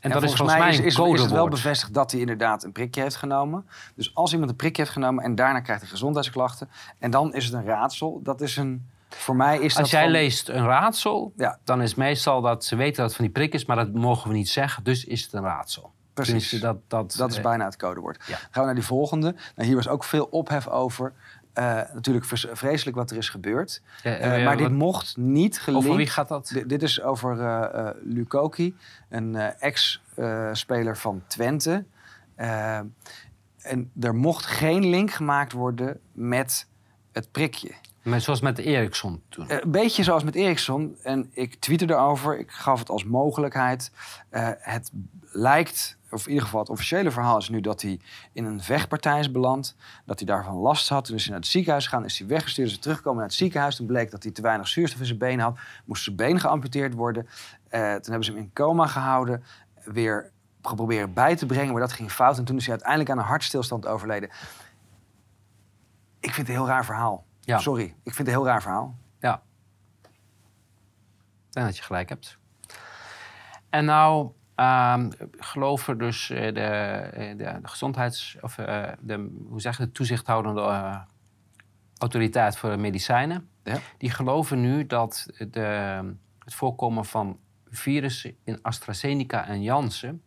En, dat is volgens mij is, is, is het wel bevestigd dat hij inderdaad een prikje heeft genomen. Dus als iemand een prikje heeft genomen en daarna krijgt hij gezondheidsklachten... en dan is het een raadsel, dat is een... Voor mij is dat Als jij van- leest een raadsel, Ja. dan is meestal dat ze weten dat het van die prik is, maar dat mogen we niet zeggen, dus is het een raadsel. Precies. Dat, dat, Dat is eh, bijna het codewoord. ja. Gaan we naar die volgende. Nou, hier was ook veel ophef over. Eh, natuurlijk vreselijk wat er is gebeurd. eh, Eh, maar dit wat- mocht niet gelinkt... over wie gaat dat? D- dit is over Lukoki, een ex-speler van Twente. En er mocht geen link gemaakt worden met het prikje. Met, zoals met de Eriksson toen. Eh, Een beetje zoals met Eriksson. En ik tweette erover. Ik gaf het als mogelijkheid. Eh, het lijkt, of in ieder geval het officiële verhaal is nu dat hij in een vechtpartij is beland. Dat hij daarvan last had. Toen is hij naar het ziekenhuis gegaan. Is hij weggestuurd. Is hij teruggekomen naar het ziekenhuis. Toen bleek dat hij te weinig zuurstof in zijn benen had. Moest zijn been geamputeerd worden. Eh, toen hebben ze hem in coma gehouden. Weer geprobeerd bij te brengen. Maar dat ging fout. En toen is hij uiteindelijk aan een hartstilstand overleden. Ik vind het een heel raar verhaal. Ja. Sorry. Ik vind het een heel raar verhaal. Ja. Denk dat je gelijk hebt. En nou ehm, geloven dus eh, de, eh, de, de gezondheids... of eh, de, hoe zeg je, de toezichthoudende autoriteit voor de medicijnen... Ja. die geloven nu dat de, het voorkomen van virussen in AstraZeneca en Janssen...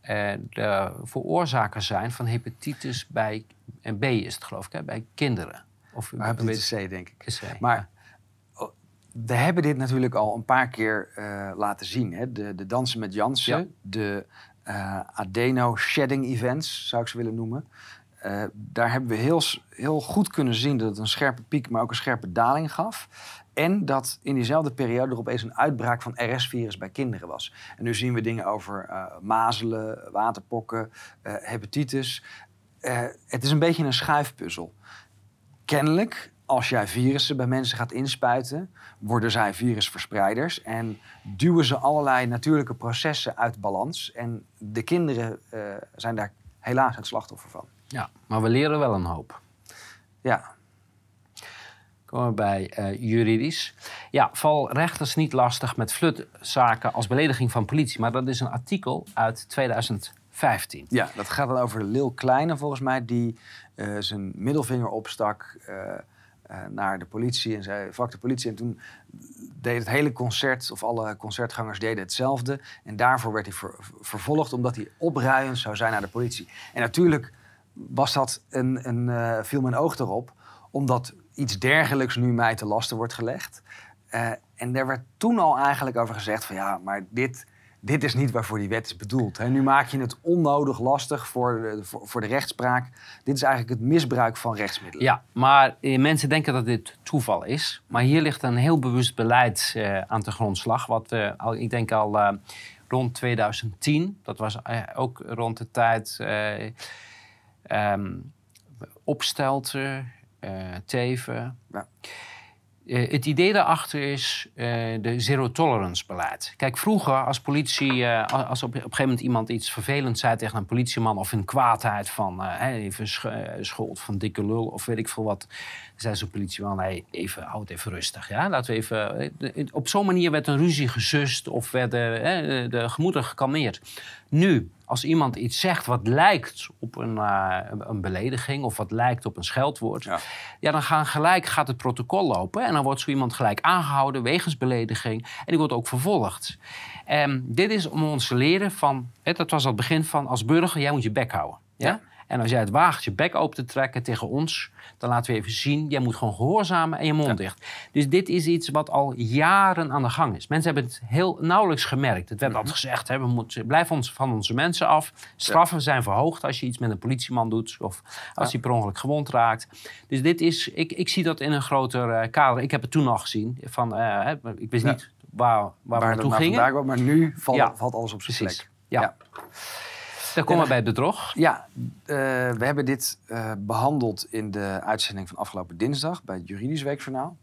eh, de veroorzakers zijn van hepatitis bij... en B is het geloof ik, hè, bij kinderen. Of hepatitis C, denk ik. Maar oh, we hebben dit natuurlijk al een paar keer eh, laten zien. Hè? De, de dansen met Jansen, Ja. de eh, adeno-shedding events, zou ik ze willen noemen. Eh, daar hebben we heel, heel goed kunnen zien dat het een scherpe piek, maar ook een scherpe daling gaf. En dat in diezelfde periode er opeens een uitbraak van RS-virus bij kinderen was. En nu zien we dingen over mazelen, waterpokken, hepatitis. Het is een beetje een schuifpuzzel kennelijk, als jij virussen bij mensen gaat inspuiten, worden zij virusverspreiders en duwen ze allerlei natuurlijke processen uit balans. En de kinderen eh, zijn daar helaas het slachtoffer van. Ja, maar we leren wel een hoop. Ja, Komen we bij eh, juridisch. Ja, val rechters niet lastig met flutzaken als belediging van politie. Maar dat is een artikel uit 2015. ja dat gaat dan over Lil Kleine volgens mij, die eh, zijn middelvinger opstak eh, eh, naar de politie en zei, fuck de politie. En toen deed het hele concert, of alle concertgangers deden hetzelfde. En daarvoor werd hij ver- vervolgd, omdat hij opruiend zou zijn naar de politie. En natuurlijk was dat een, een, viel mijn oog erop, omdat iets dergelijks nu mij te lasten wordt gelegd. En daar werd toen al eigenlijk over gezegd van ja, maar dit, dit is niet waarvoor die wet is bedoeld. Hè. Nu maak je het onnodig lastig voor de, voor, voor de rechtspraak. Dit is eigenlijk het misbruik van rechtsmiddelen. Ja, maar eh, mensen denken dat dit toeval is. Maar hier ligt een heel bewust beleid eh, aan de grondslag. Wat eh, al, ik denk al eh, rond 2010, dat was eh, ook rond de tijd eh ehm, Opstelten, eh, Teven. Ja. Eh, het idee daarachter is eh, de zero tolerance beleid. Kijk, vroeger als politie, eh, als op, op een gegeven moment iemand iets vervelends zei tegen een politieman of een kwaadheid van even sch schuld van dikke lul of weet ik veel wat, zei zo'n politieman, hey, even, houd even rustig. Ja? Laten we even, op zo'n manier werd een ruzie gesust of werden de gemoederen gekalmeerd. Nu, als iemand iets zegt wat lijkt op een, eh, een belediging of wat lijkt op een scheldwoord, Ja. ja, dan gaan gelijk gaat het protocol lopen en dan wordt zo iemand gelijk aangehouden wegens belediging en die wordt ook vervolgd. Ehm, dit is om ons te leren van, dat was al het begin van als burger, jij moet je bek houden. Ja? Ja. En als jij het waagt je bek open te trekken tegen ons, dan laten we even zien, jij moet gewoon gehoorzamen en je mond dicht. Dus dit is iets wat al jaren aan de gang is. Mensen hebben het heel nauwelijks gemerkt. Het werd Mhm. altijd gezegd, hè, we moeten, blijf ons van onze mensen af. Straffen zijn verhoogd als je iets met een politieman doet of als hij per ongeluk gewond raakt. Dus dit is, ik, ik zie dat in een groter eh, kader. Ik heb het toen al gezien. Van, eh, ik wist niet waar, waar, we Waar dat naartoe nou gingen. vandaag maar nu valt, valt alles op zijn plek. Ja. Dan komen we bij het bedrog. Ja, eh, we hebben dit eh, behandeld in de uitzending van afgelopen dinsdag bij het Juridisch Weekjournaal.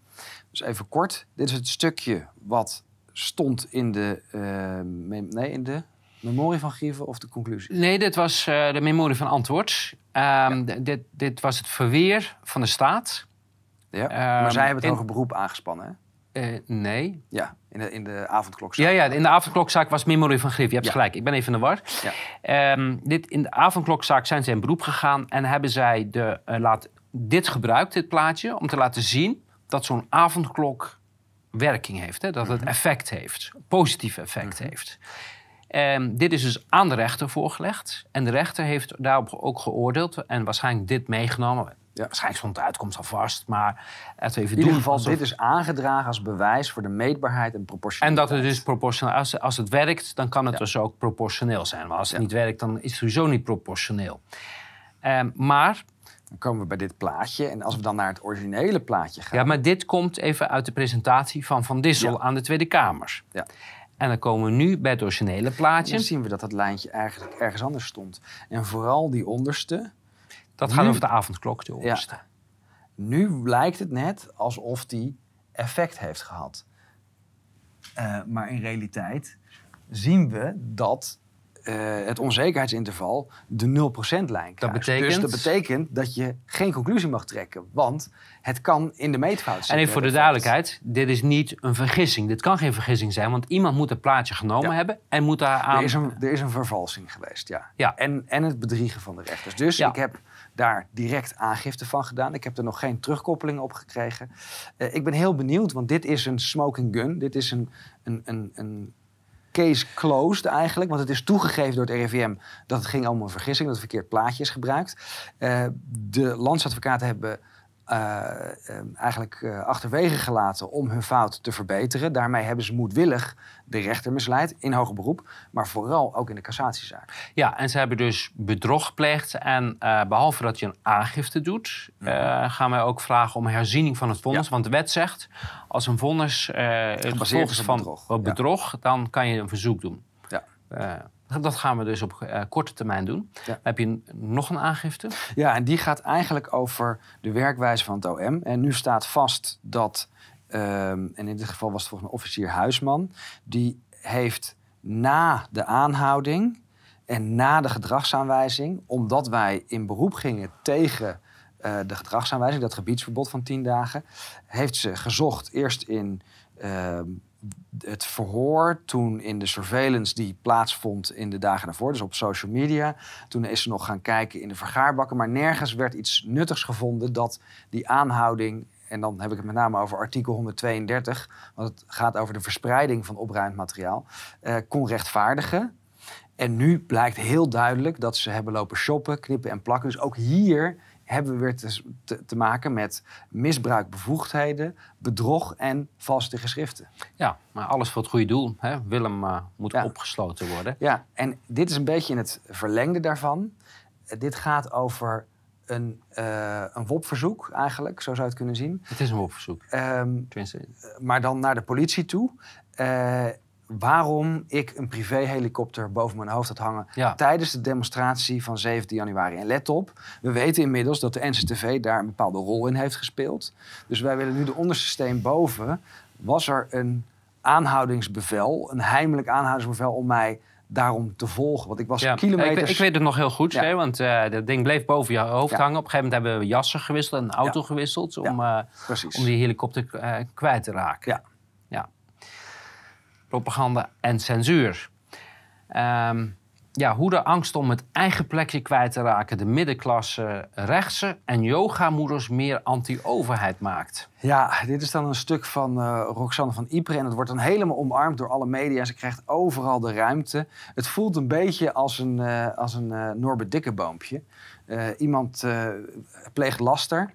Dus even kort. Dit is het stukje wat stond in de, eh, nee, in de memorie van Grieven of de conclusie. Nee, dit was de memorie van antwoord. Ehm, dit, dit was het verweer van de staat. Ja. Ehm, maar zij hebben het in- hoger beroep aangespannen, hè? Nee. Ja, in de, in de avondklok. Ja, ja, in de avondklokzaak was memorie van Grief. Je hebt Ja. gelijk, ik ben even in de war. Ja. Ehm, dit, in de avondklokzaak zijn ze in beroep gegaan en hebben zij de, eh, laat, dit gebruikt, dit plaatje, om te laten zien dat zo'n avondklok werking heeft. Hè? Dat Mhm. het effect heeft, positief effect heeft. Ehm, dit is dus aan de rechter voorgelegd. En de rechter heeft daarop ook geoordeeld en waarschijnlijk dit meegenomen. Ja. Waarschijnlijk stond de uitkomst al vast, maar het even In ieder doen geval, alsof- dit is aangedragen als bewijs voor de meetbaarheid en en proportionaliteit. dat het dus proportioneel als, als het werkt, dan kan het Ja. dus ook proportioneel zijn. Maar als het Ja. niet werkt, dan is het sowieso niet proportioneel. Ehm, maar, Dan komen we bij dit plaatje. En als we dan naar het originele plaatje gaan... ja, maar dit komt even uit de presentatie van Van Dissel aan de Tweede Kamer. Ja. En dan komen we nu bij het originele dan plaatje. zien we dat dat lijntje eigenlijk ergens anders stond. En vooral die onderste. Dat gaat nu- over de avondklok, de onderste. Nu lijkt het net alsof die effect heeft gehad. Eh, maar in realiteit zien we dat eh, het onzekerheidsinterval de 0% lijn kruist. betekent- Dus dat betekent dat je geen conclusie mag trekken. Want het kan in de meetfout zitten. En even voor de duidelijkheid, dit is niet een vergissing. Dit kan geen vergissing zijn, want iemand moet het plaatje genomen Ja. hebben en moet daar aan... Er is, een, er is een vervalsing geweest, ja. Ja. En, en het bedriegen van de rechters. Dus Ja. ik heb daar direct aangifte van gedaan. Ik heb er nog geen terugkoppelingen op gekregen. Eh, ik ben heel benieuwd, want dit is een smoking gun. Dit is een, een, een, een case closed eigenlijk. Want het is toegegeven door het RIVM dat het ging om een vergissing. Dat het verkeerd plaatje is gebruikt. Eh, de landsadvocaten hebben eh, eh, eigenlijk eh, achterwege gelaten om hun fout te verbeteren. Daarmee hebben ze moedwillig de rechter misleid in hoger beroep, maar vooral ook in de cassatiezaak. Ja, en ze hebben dus bedrog gepleegd. En eh, behalve dat je een aangifte doet, gaan wij ook vragen om herziening van het vonnis. Ja. Want de wet zegt, als een vonnis Gebaseerd is van bedrog. Ja. bedrog, dan kan je een verzoek doen. Ja. Dat gaan we dus op eh, korte termijn doen. Ja. Heb je nog een aangifte? Ja, en die gaat eigenlijk over de werkwijze van het OM. En nu staat vast dat, ehm, en in dit geval was het volgens mij officier Huisman, die heeft na de aanhouding en na de gedragsaanwijzing, omdat wij in beroep gingen tegen eh, de gedragsaanwijzing, dat gebiedsverbod van tien dagen, heeft ze gezocht eerst in ehm, het verhoor, toen in de surveillance die plaatsvond in de dagen daarvoor, dus op social media. Toen is ze nog gaan kijken in de vergaarbakken, maar nergens werd iets nuttigs gevonden dat die aanhouding, en dan heb ik het met name over artikel 132, want het gaat over de verspreiding van opruimd materiaal, eh, kon rechtvaardigen. En nu blijkt heel duidelijk dat ze hebben lopen shoppen, knippen en plakken. Dus ook hier hebben we weer te, te, te maken met misbruik bevoegdheden, bedrog en valse geschriften. Ja, maar alles voor het goede doel. Hè? Willem eh, moet Ja. opgesloten worden. Ja, en dit is een beetje in het verlengde daarvan. Eh, dit gaat over een, eh een WOP-verzoek eigenlijk, zo zou je het kunnen zien. Het is een opverzoek. Ehm, Tenminste, maar dan naar de politie toe. Waarom ik een privéhelikopter boven mijn hoofd had hangen Ja. tijdens de demonstratie van 17 januari. En let op, we weten inmiddels dat de NCTV daar een bepaalde rol in heeft gespeeld. Dus wij willen nu de onderste steen boven. Was er een aanhoudingsbevel, een heimelijk aanhoudingsbevel om mij daarom te volgen? Want ik was Ja, kilometers... ik, ik weet het nog heel goed, Ja. hè, want eh, dat ding bleef boven je hoofd Ja. hangen. Op een gegeven moment hebben we jassen gewisseld en een auto gewisseld om, eh, om die helikopter eh, kwijt te raken. Propaganda en censuur. Ehm, ja, hoe de angst om het eigen plekje kwijt te raken de middenklasse rechtse en yogamoeders meer anti-overheid maakt. Ja, dit is dan een stuk van uh, Roxanne van Ypres en het wordt dan helemaal omarmd door alle media. Ze krijgt overal de ruimte. Het voelt een beetje als een, uh, als een uh, Norbert Dikkeboompje. iemand pleegt laster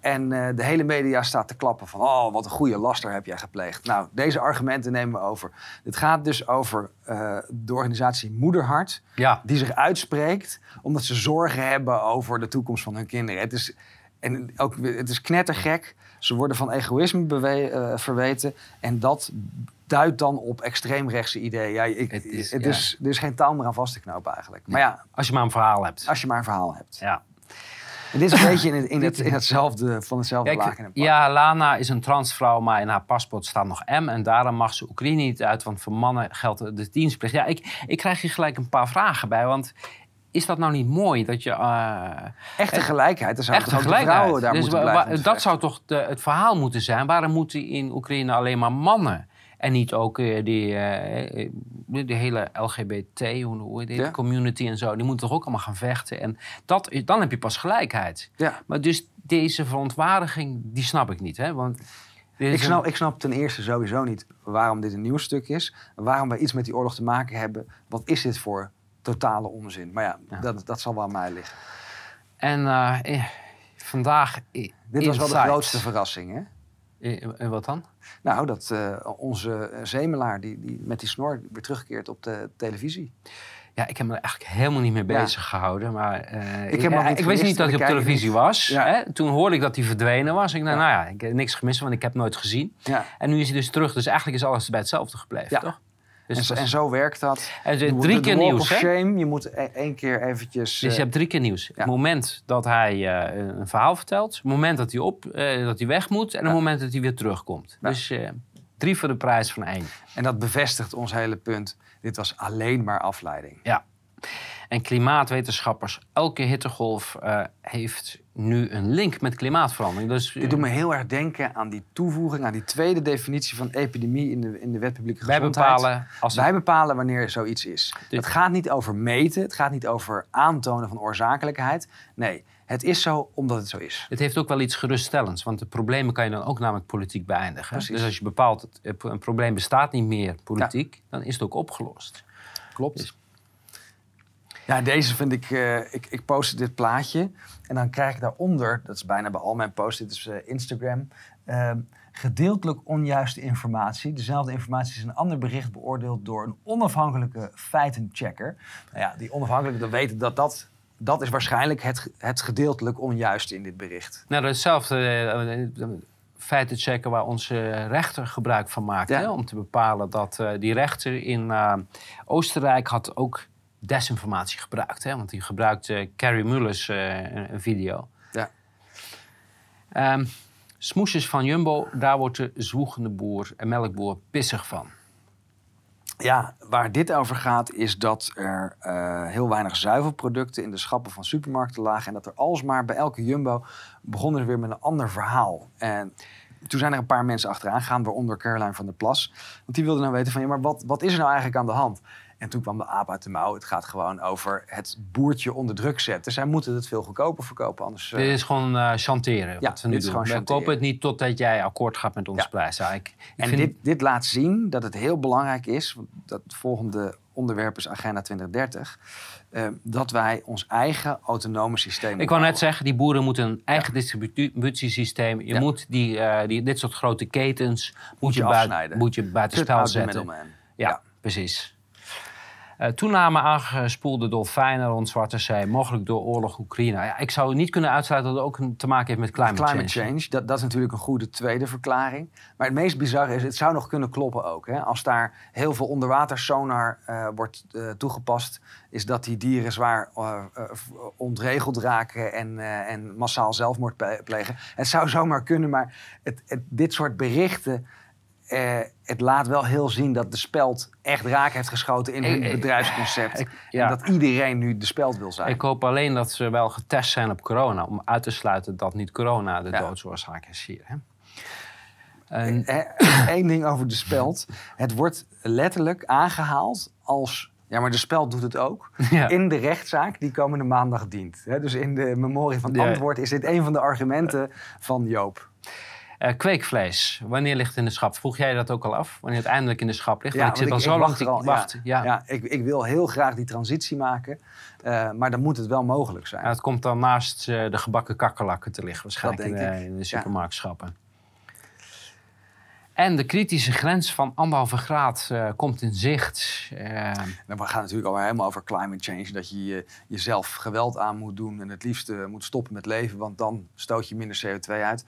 en uh, de hele media staat te klappen van... oh, wat een goede laster heb jij gepleegd. Nou, deze argumenten nemen we over. Het gaat dus over uh, de organisatie Moederhart... Ja. die zich uitspreekt omdat ze zorgen hebben over de toekomst van hun kinderen. Het is, en ook, het is knettergek. Ze worden van egoïsme uh, verweten. En dat duidt dan op extreemrechtse ideeën. Ja, ik, het is, het is, er is geen taal meer aan vast te knopen eigenlijk. Maar ja, als je maar een verhaal hebt. Als je maar een verhaal hebt. Ja. Dit is een beetje in, het, in, het, in hetzelfde, van hetzelfde laken. Ja, Lana is een transvrouw, maar in haar paspoort staat nog M. En daarom mag ze Oekraïne niet uit, want voor mannen geldt de dienstplicht. Ja, ik, ik krijg hier gelijk een paar vragen bij, want is dat nou niet mooi dat je... Uh, echte gelijkheid, dan zou echte gelijkheid. vrouwen daar dus moeten blijven. Dat zou toch de, het verhaal moeten zijn. Waarom moeten in Oekraïne alleen maar mannen en niet ook uh, die, uh, de hele LGBT, hoe heet ja. community en zo. Die moeten toch ook allemaal gaan vechten. En dat, dan heb je pas gelijkheid. Ja. Maar dus deze verontwaardiging, die snap ik niet. Hè? Want ik snap, ik snap ten eerste sowieso niet waarom dit een nieuw stuk is. Waarom wij iets met die oorlog te maken hebben. Wat is dit voor totale onzin? Maar ja, ja. Dat, dat zal wel aan mij liggen. En uh, vandaag... Dit was wel de grootste verrassing, hè? En wat dan? Nou, dat uh, onze zemelaar die, die met die snor weer terugkeert op de televisie. Ja, ik heb me er eigenlijk helemaal niet mee bezig gehouden. Maar uh, ik, heb ik, ik wist niet dat hij op televisie was. Hè? Toen hoorde ik dat hij verdwenen was. Ik dacht, nou ja, ik heb niks gemist, want ik heb nooit gezien. En nu is hij dus terug. Dus eigenlijk is alles bij hetzelfde gebleven, toch? Dus en, en, zo werkt dat. En drie keer nieuws, hè? shame, je moet e- één keer eventjes... Dus je hebt drie keer nieuws. Het moment dat hij uh, een verhaal vertelt. Het moment dat hij, op, uh, dat hij weg moet. En het moment dat hij weer terugkomt. Dus uh, drie voor de prijs van één. En dat bevestigt ons hele punt. Dit was alleen maar afleiding. Ja. En klimaatwetenschappers, elke hittegolf heeft nu een link met klimaatverandering. Dus, Dit doet me heel erg denken aan die toevoeging, aan die tweede definitie van epidemie in de, in de wet publieke Wij Bepalen als Wij bepalen wanneer zoiets is. Het gaat niet over meten, het gaat niet over aantonen van oorzakelijkheid. Nee, het is zo omdat het zo is. Het heeft ook wel iets geruststellends, want de problemen kan je dan ook namelijk politiek beëindigen. Dus als je bepaalt, dat een probleem bestaat niet meer politiek, dan is het ook opgelost. Klopt. Dus ja, deze vind ik, uh, ik, ik post dit plaatje en dan krijg ik daaronder, dat is bijna bij al mijn posts, dit is uh, Instagram, uh, gedeeltelijk onjuiste informatie. Dezelfde informatie is een ander bericht beoordeeld door een onafhankelijke feitenchecker. Nou ja, die onafhankelijke, dan weten dat dat dat is waarschijnlijk het, het gedeeltelijk onjuiste in dit bericht. Nou, hetzelfde uh, feitenchecker waar onze rechter gebruik van maakt. Hè, om te bepalen dat uh, die rechter in uh, Oostenrijk had ook desinformatie gebruikt. Hè? Want die gebruikte uh, Carrie Mullers uh, een video. Ja. Um, smoesjes van Jumbo, daar wordt de zwoegende boer en melkboer pissig van. Ja, waar dit over gaat is dat er uh, heel weinig zuivelproducten in de schappen van supermarkten lagen. En dat er alsmaar bij elke Jumbo begonnen er weer met een ander verhaal. En toen zijn er een paar mensen achteraan gegaan, waaronder Caroline van der Plas. Want die wilde nou weten van, ja, maar wat, wat is er nou eigenlijk aan de hand? En toen kwam de aap uit de mouw. Het gaat gewoon over het boertje onder druk zetten. Zij moeten het veel goedkoper verkopen. Anders, uh... Dit is gewoon uh, chanteren. Ja, wat we nu doen. We kopen het niet totdat jij akkoord gaat met onze ja. prijs. Ja, ik, ik en vind... dit, dit laat zien dat het heel belangrijk is. Dat volgende onderwerp is Agenda 2030. Uh, dat wij ons eigen autonome systeem. Ik wou net zeggen, die boeren moeten een eigen ja. distributiesysteem. Je moet die, uh, die, dit soort grote ketens moet, je, buiten, moet je buitenspel zetten. Ja, precies. Uh, toename aangespoelde dolfijnen rond Zwarte Zee, mogelijk door oorlog Oekraïne. Ja, ik zou niet kunnen uitsluiten dat het ook te maken heeft met climate, climate change. change. Dat, dat is natuurlijk een goede tweede verklaring. Maar het meest bizarre is, het zou nog kunnen kloppen ook. Hè? Als daar heel veel onderwatersonar uh, wordt uh, toegepast, is dat die dieren zwaar ontregeld raken en, en massaal zelfmoord plegen. Het zou zomaar kunnen, maar het, het, dit soort berichten uh, het laat wel heel zien dat de speld echt raak heeft geschoten in hun bedrijfsconcept. En dat iedereen nu de speld wil zijn. Ik hoop alleen dat ze wel getest zijn op corona. Om uit te sluiten dat niet corona de ja. doodsoorzaak is hier. Hè? En... Eén ding over de speld. Het wordt letterlijk aangehaald als Ja, maar de speld doet het ook. Ja. In de rechtszaak die komende maandag dient. Dus in de memorie van het Ja. antwoord is dit een van de argumenten van Joop. Eh, kweekvlees, wanneer ligt het in de schap? Vroeg jij dat ook al af? Wanneer het eindelijk in de schap ligt? Want ik zit want al zo lang te wachten. Ja. Ja, ik, ik wil heel graag die transitie maken. eh, maar dan moet het wel mogelijk zijn. Ja, het komt dan naast eh, de gebakken kakkerlakken te liggen, waarschijnlijk in, de- ik. in de Ja. supermarktschappen. En de kritische grens van anderhalve graad komt in zicht. Nou, we gaan natuurlijk al helemaal over climate change. Dat je je- jezelf geweld aan moet doen en het liefst moet stoppen met leven, want dan stoot je minder CO2 uit.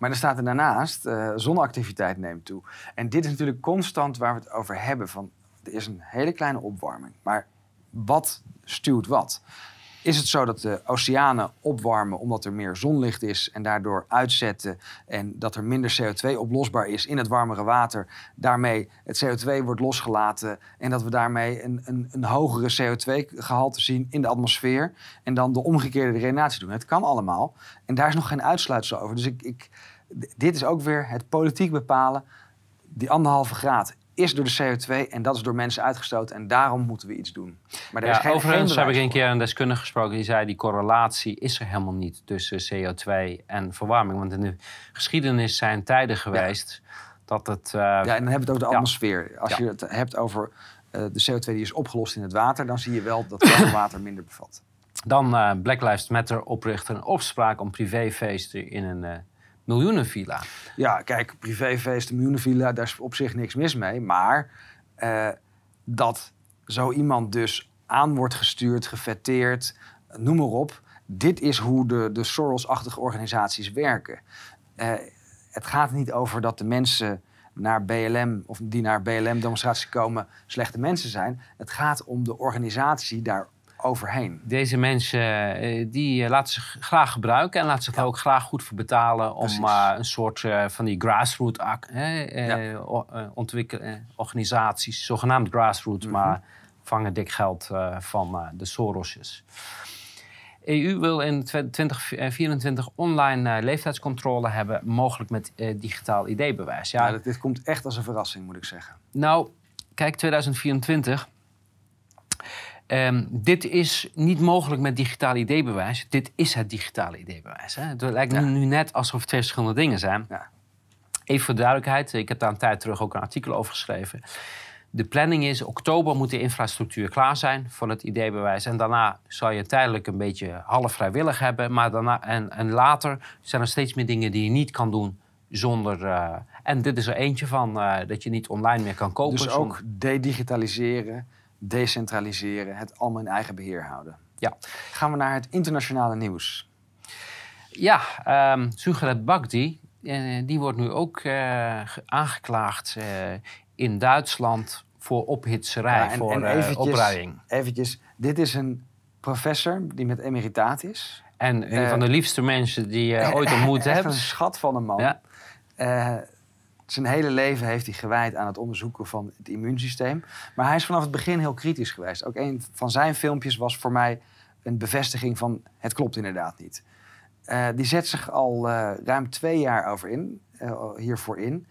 Maar dan staat er daarnaast, eh zonneactiviteit neemt toe. En dit is natuurlijk constant waar we het over hebben. Van, er is een hele kleine opwarming, maar wat stuwt wat? Is het zo dat de oceanen opwarmen omdat er meer zonlicht is en daardoor uitzetten en dat er minder CO2 oplosbaar is in het warmere water, daarmee het CO2 wordt losgelaten en dat we daarmee een, een, een hogere CO2-gehalte zien in de atmosfeer en dan de omgekeerde redenatie doen? Het kan allemaal en daar is nog geen uitsluitsel over. Dus ik, ik, dit is ook weer het politiek bepalen. Die anderhalve graad is door de CO2 en dat is door mensen uitgestoten en daarom moeten we iets doen. Maar er is ja, geen, overigens geen heb ik een keer een deskundige gesproken die zei... die correlatie is er helemaal niet tussen CO2 en verwarming. Want in de geschiedenis zijn tijden geweest dat het... eh, Ja, en dan hebben we het over de atmosfeer. Als je het hebt over eh, de CO2 die is opgelost in het water, dan zie je wel dat het water minder bevat. Dan eh, Black Lives Matter oprichter een opspraak om privéfeesten in een miljoenenvilla. Ja, kijk, privéfeesten, miljoenenvilla, daar is op zich niks mis mee. Maar eh, dat zo iemand dus aan wordt gestuurd, gefetteerd, noem maar op. Dit is hoe de, de Soros-achtige organisaties werken. Eh, het gaat niet over dat de mensen naar BLM of die naar BLM-demonstraties komen slechte mensen zijn. Het gaat om de organisatie daar overheen. Deze mensen eh, die eh, laten zich graag gebruiken en laten zich er ook graag goed voor betalen om eh, een soort van die grassroot ac- hè, eh, Ja. o- eh, ontwikkel- eh, organisaties, zogenaamd grassroots, Mhm. maar vangen dik geld van de Sorosjes. EU wil in 2024 online leeftijdscontrole hebben, mogelijk met digitaal ID-bewijs. Ja, Ja, dit komt echt als een verrassing, moet ik zeggen. nou, kijk, 2024. Ehm, dit is niet mogelijk met digitaal ID-bewijs. Dit is het digitale ID-bewijs. hè. Het lijkt Ja. nu net alsof het twee verschillende dingen zijn. Ja. Even voor de duidelijkheid, ik heb daar een tijd terug ook een artikel over geschreven. De planning is, oktober moet de infrastructuur klaar zijn voor het ID-bewijs. En daarna zal je tijdelijk een beetje half vrijwillig hebben. Maar daarna, en, en later zijn er steeds meer dingen die je niet kan doen zonder... eh, en dit is er eentje van, eh, dat je niet online meer kan kopen. Dus zonder- ook dedigitaliseren, decentraliseren, het allemaal in eigen beheer houden. Ja. Gaan we naar het internationale nieuws. Ja, ehm Sugaret Bagdi, eh, die wordt nu ook ge- aangeklaagd eh, in Duitsland voor ophitserij, Ja, en- voor en eventjes- opruiing. Eventjes, dit is een professor die met emeritaat is. En een van de liefste mensen die je ooit ontmoet Echt hebt. een schat van een man. Ja. Zijn hele leven heeft hij gewijd aan het onderzoeken van het immuunsysteem. Maar hij is vanaf het begin heel kritisch geweest. Ook een van zijn filmpjes was voor mij een bevestiging van het klopt inderdaad niet. Eh, die zet zich al eh, ruim twee jaar over in, eh, hiervoor in,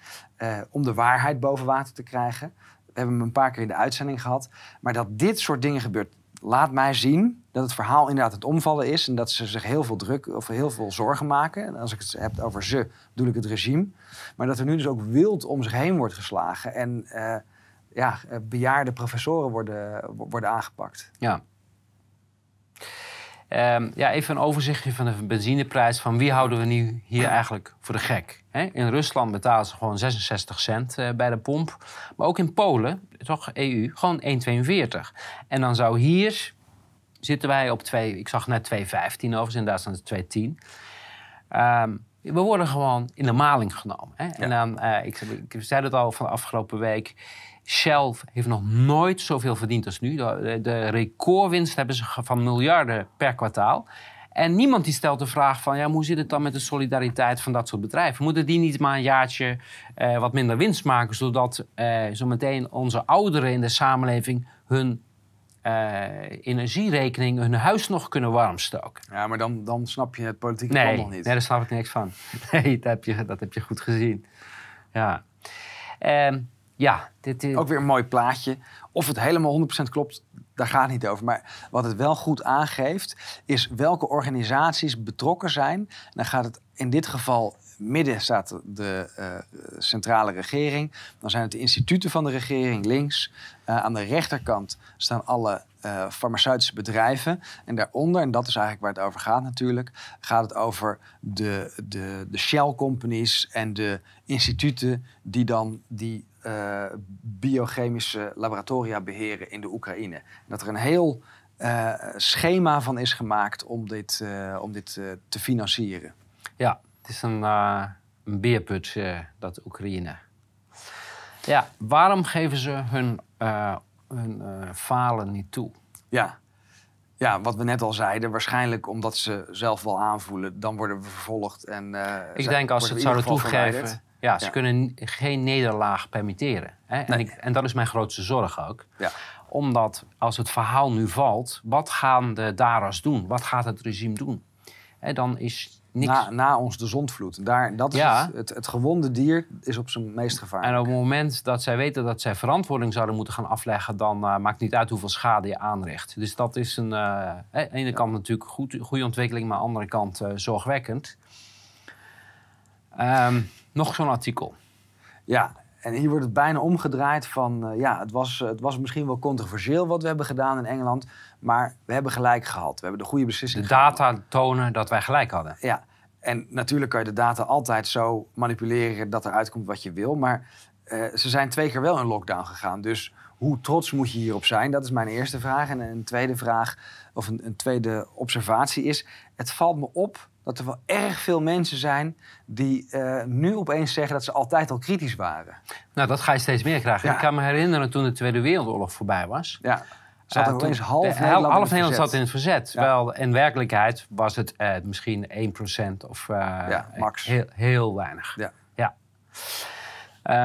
om de waarheid boven water te krijgen. We hebben hem een paar keer in de uitzending gehad. Maar dat dit soort dingen gebeurt, laat mij zien dat het verhaal inderdaad het omvallen is. En dat ze zich heel veel druk of heel veel zorgen maken. En als ik het heb over ze, bedoel ik het regime. Maar dat er nu dus ook wild om zich heen wordt geslagen. En eh, ja, eh, bejaarde professoren worden, worden aangepakt. Ja. Ehm, ja, even een overzichtje van de benzineprijs. Van wie houden we nu hier eigenlijk voor de gek? In Rusland betalen ze gewoon 66 cent eh, bij de pomp. Maar ook in Polen, toch EU, gewoon 1,42. En dan zou hier zitten wij op 2, ik zag net 2,15 overigens, in Duitsland is het 2,10. Ehm, we worden gewoon in de maling genomen. Hè? En dan, eh, ik, ik zei het al van de afgelopen week. Shell heeft nog nooit zoveel verdiend als nu. De, de recordwinst hebben ze van miljarden per kwartaal. En niemand die stelt de vraag van... Ja, hoe zit het dan met de solidariteit van dat soort bedrijven? Moeten die niet maar een jaartje eh, wat minder winst maken... zodat eh, zometeen onze ouderen in de samenleving... hun eh, energierekening, hun huis nog kunnen warmstoken? Ja, maar dan, dan snap je het politieke Nee, plan nee, nog niet. daar snap ik niks van. Nee, dat heb je, dat heb je goed gezien. Ja. Ehm, Ja, dit is... Ook weer een mooi plaatje. Of het helemaal 100% klopt, daar gaat het niet over. Maar wat het wel goed aangeeft, is welke organisaties betrokken zijn. Dan gaat het in dit geval midden staat de uh, centrale regering. Dan zijn het de instituten van de regering links. Uh, aan de rechterkant staan alle uh, farmaceutische bedrijven. En daaronder, en dat is eigenlijk waar het over gaat natuurlijk, gaat het over de, de, de Shell companies en de instituten die dan die uh, biochemische laboratoria beheren in de Oekraïne. Dat er een heel uh, schema van is gemaakt om dit, om dit te financieren. Ja, het is een, een beerput, dat Oekraïne. Ja, waarom geven ze hun hun falen niet toe. Ja. ja, wat we net al zeiden, waarschijnlijk omdat ze zelf wel aanvoelen, dan worden we vervolgd. En, ik denk als ze het zouden toegeven, ja, ze kunnen geen nederlaag permitteren. Hè? En, ik, en, dat is mijn grootste zorg ook. Ja. Omdat als het verhaal nu valt, wat gaan de Daras doen? Wat gaat het regime doen? Hè, dan is na, na, ons de zondvloed. Daar, dat is het, het, het, gewonde dier is op zijn meest gevaarlijk. En op het moment dat zij weten dat zij verantwoording zouden moeten gaan afleggen... dan uh, maakt niet uit hoeveel schade je aanricht. Dus dat is een, uh, aan de ene kant natuurlijk goed, goede ontwikkeling... maar aan de andere kant uh, zorgwekkend. Um, nog zo'n artikel. Ja, en hier wordt het bijna omgedraaid van... ja, het was, het was misschien wel controversieel wat we hebben gedaan in Engeland... Maar we hebben gelijk gehad. We hebben de goede beslissing De data tonen dat wij gelijk hadden. Ja, en natuurlijk kan je de data altijd zo manipuleren dat er uitkomt wat je wil. Maar uh, ze zijn twee keer wel in lockdown gegaan. Dus hoe trots moet je hierop zijn? Dat is mijn eerste vraag. En een tweede vraag, of een, een tweede observatie is... het valt me op dat er wel erg veel mensen zijn die uh, nu opeens zeggen dat ze altijd al kritisch waren. Nou, dat ga je steeds meer krijgen. Ik kan me herinneren toen de Tweede Wereldoorlog voorbij was. Ja. Zat er opeens half Nederland, half Nederland zat in het verzet. Wel, in werkelijkheid was het uh, misschien 1% of uh, ja, max. Heel, heel weinig. Ja. ja.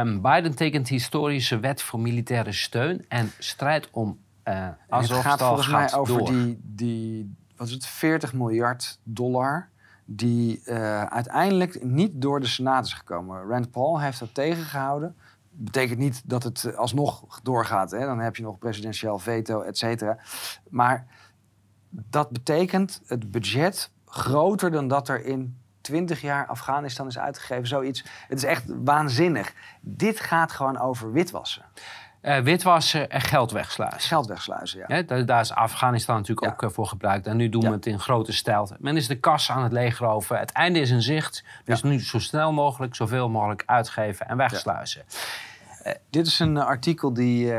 Um, Biden tekent historische wet voor militaire steun en strijd om uh, Het gaat volgens mij over door. die, die wat is het, 40 miljard dollar die uiteindelijk niet door de Senaat is gekomen. Rand Paul heeft dat tegengehouden betekent niet dat het eh, alsnog doorgaat. Hè? Dan heb je nog presidentieel veto, et cetera. Maar dat betekent het budget groter dan dat er in 20 jaar Afghanistan is uitgegeven. Zoiets. Het is echt waanzinnig. Dit gaat gewoon over witwassen. Uh, witwassen en geld wegsluizen. Geld wegsluizen, ja. daar, daar, is Afghanistan natuurlijk ook uh, voor gebruikt. En nu doen we het in grote stijl. Men is de kas aan het leegroven. Het einde is in zicht. Dus nu zo snel mogelijk, zoveel mogelijk uitgeven en wegsluizen. Uh, dit is een artikel die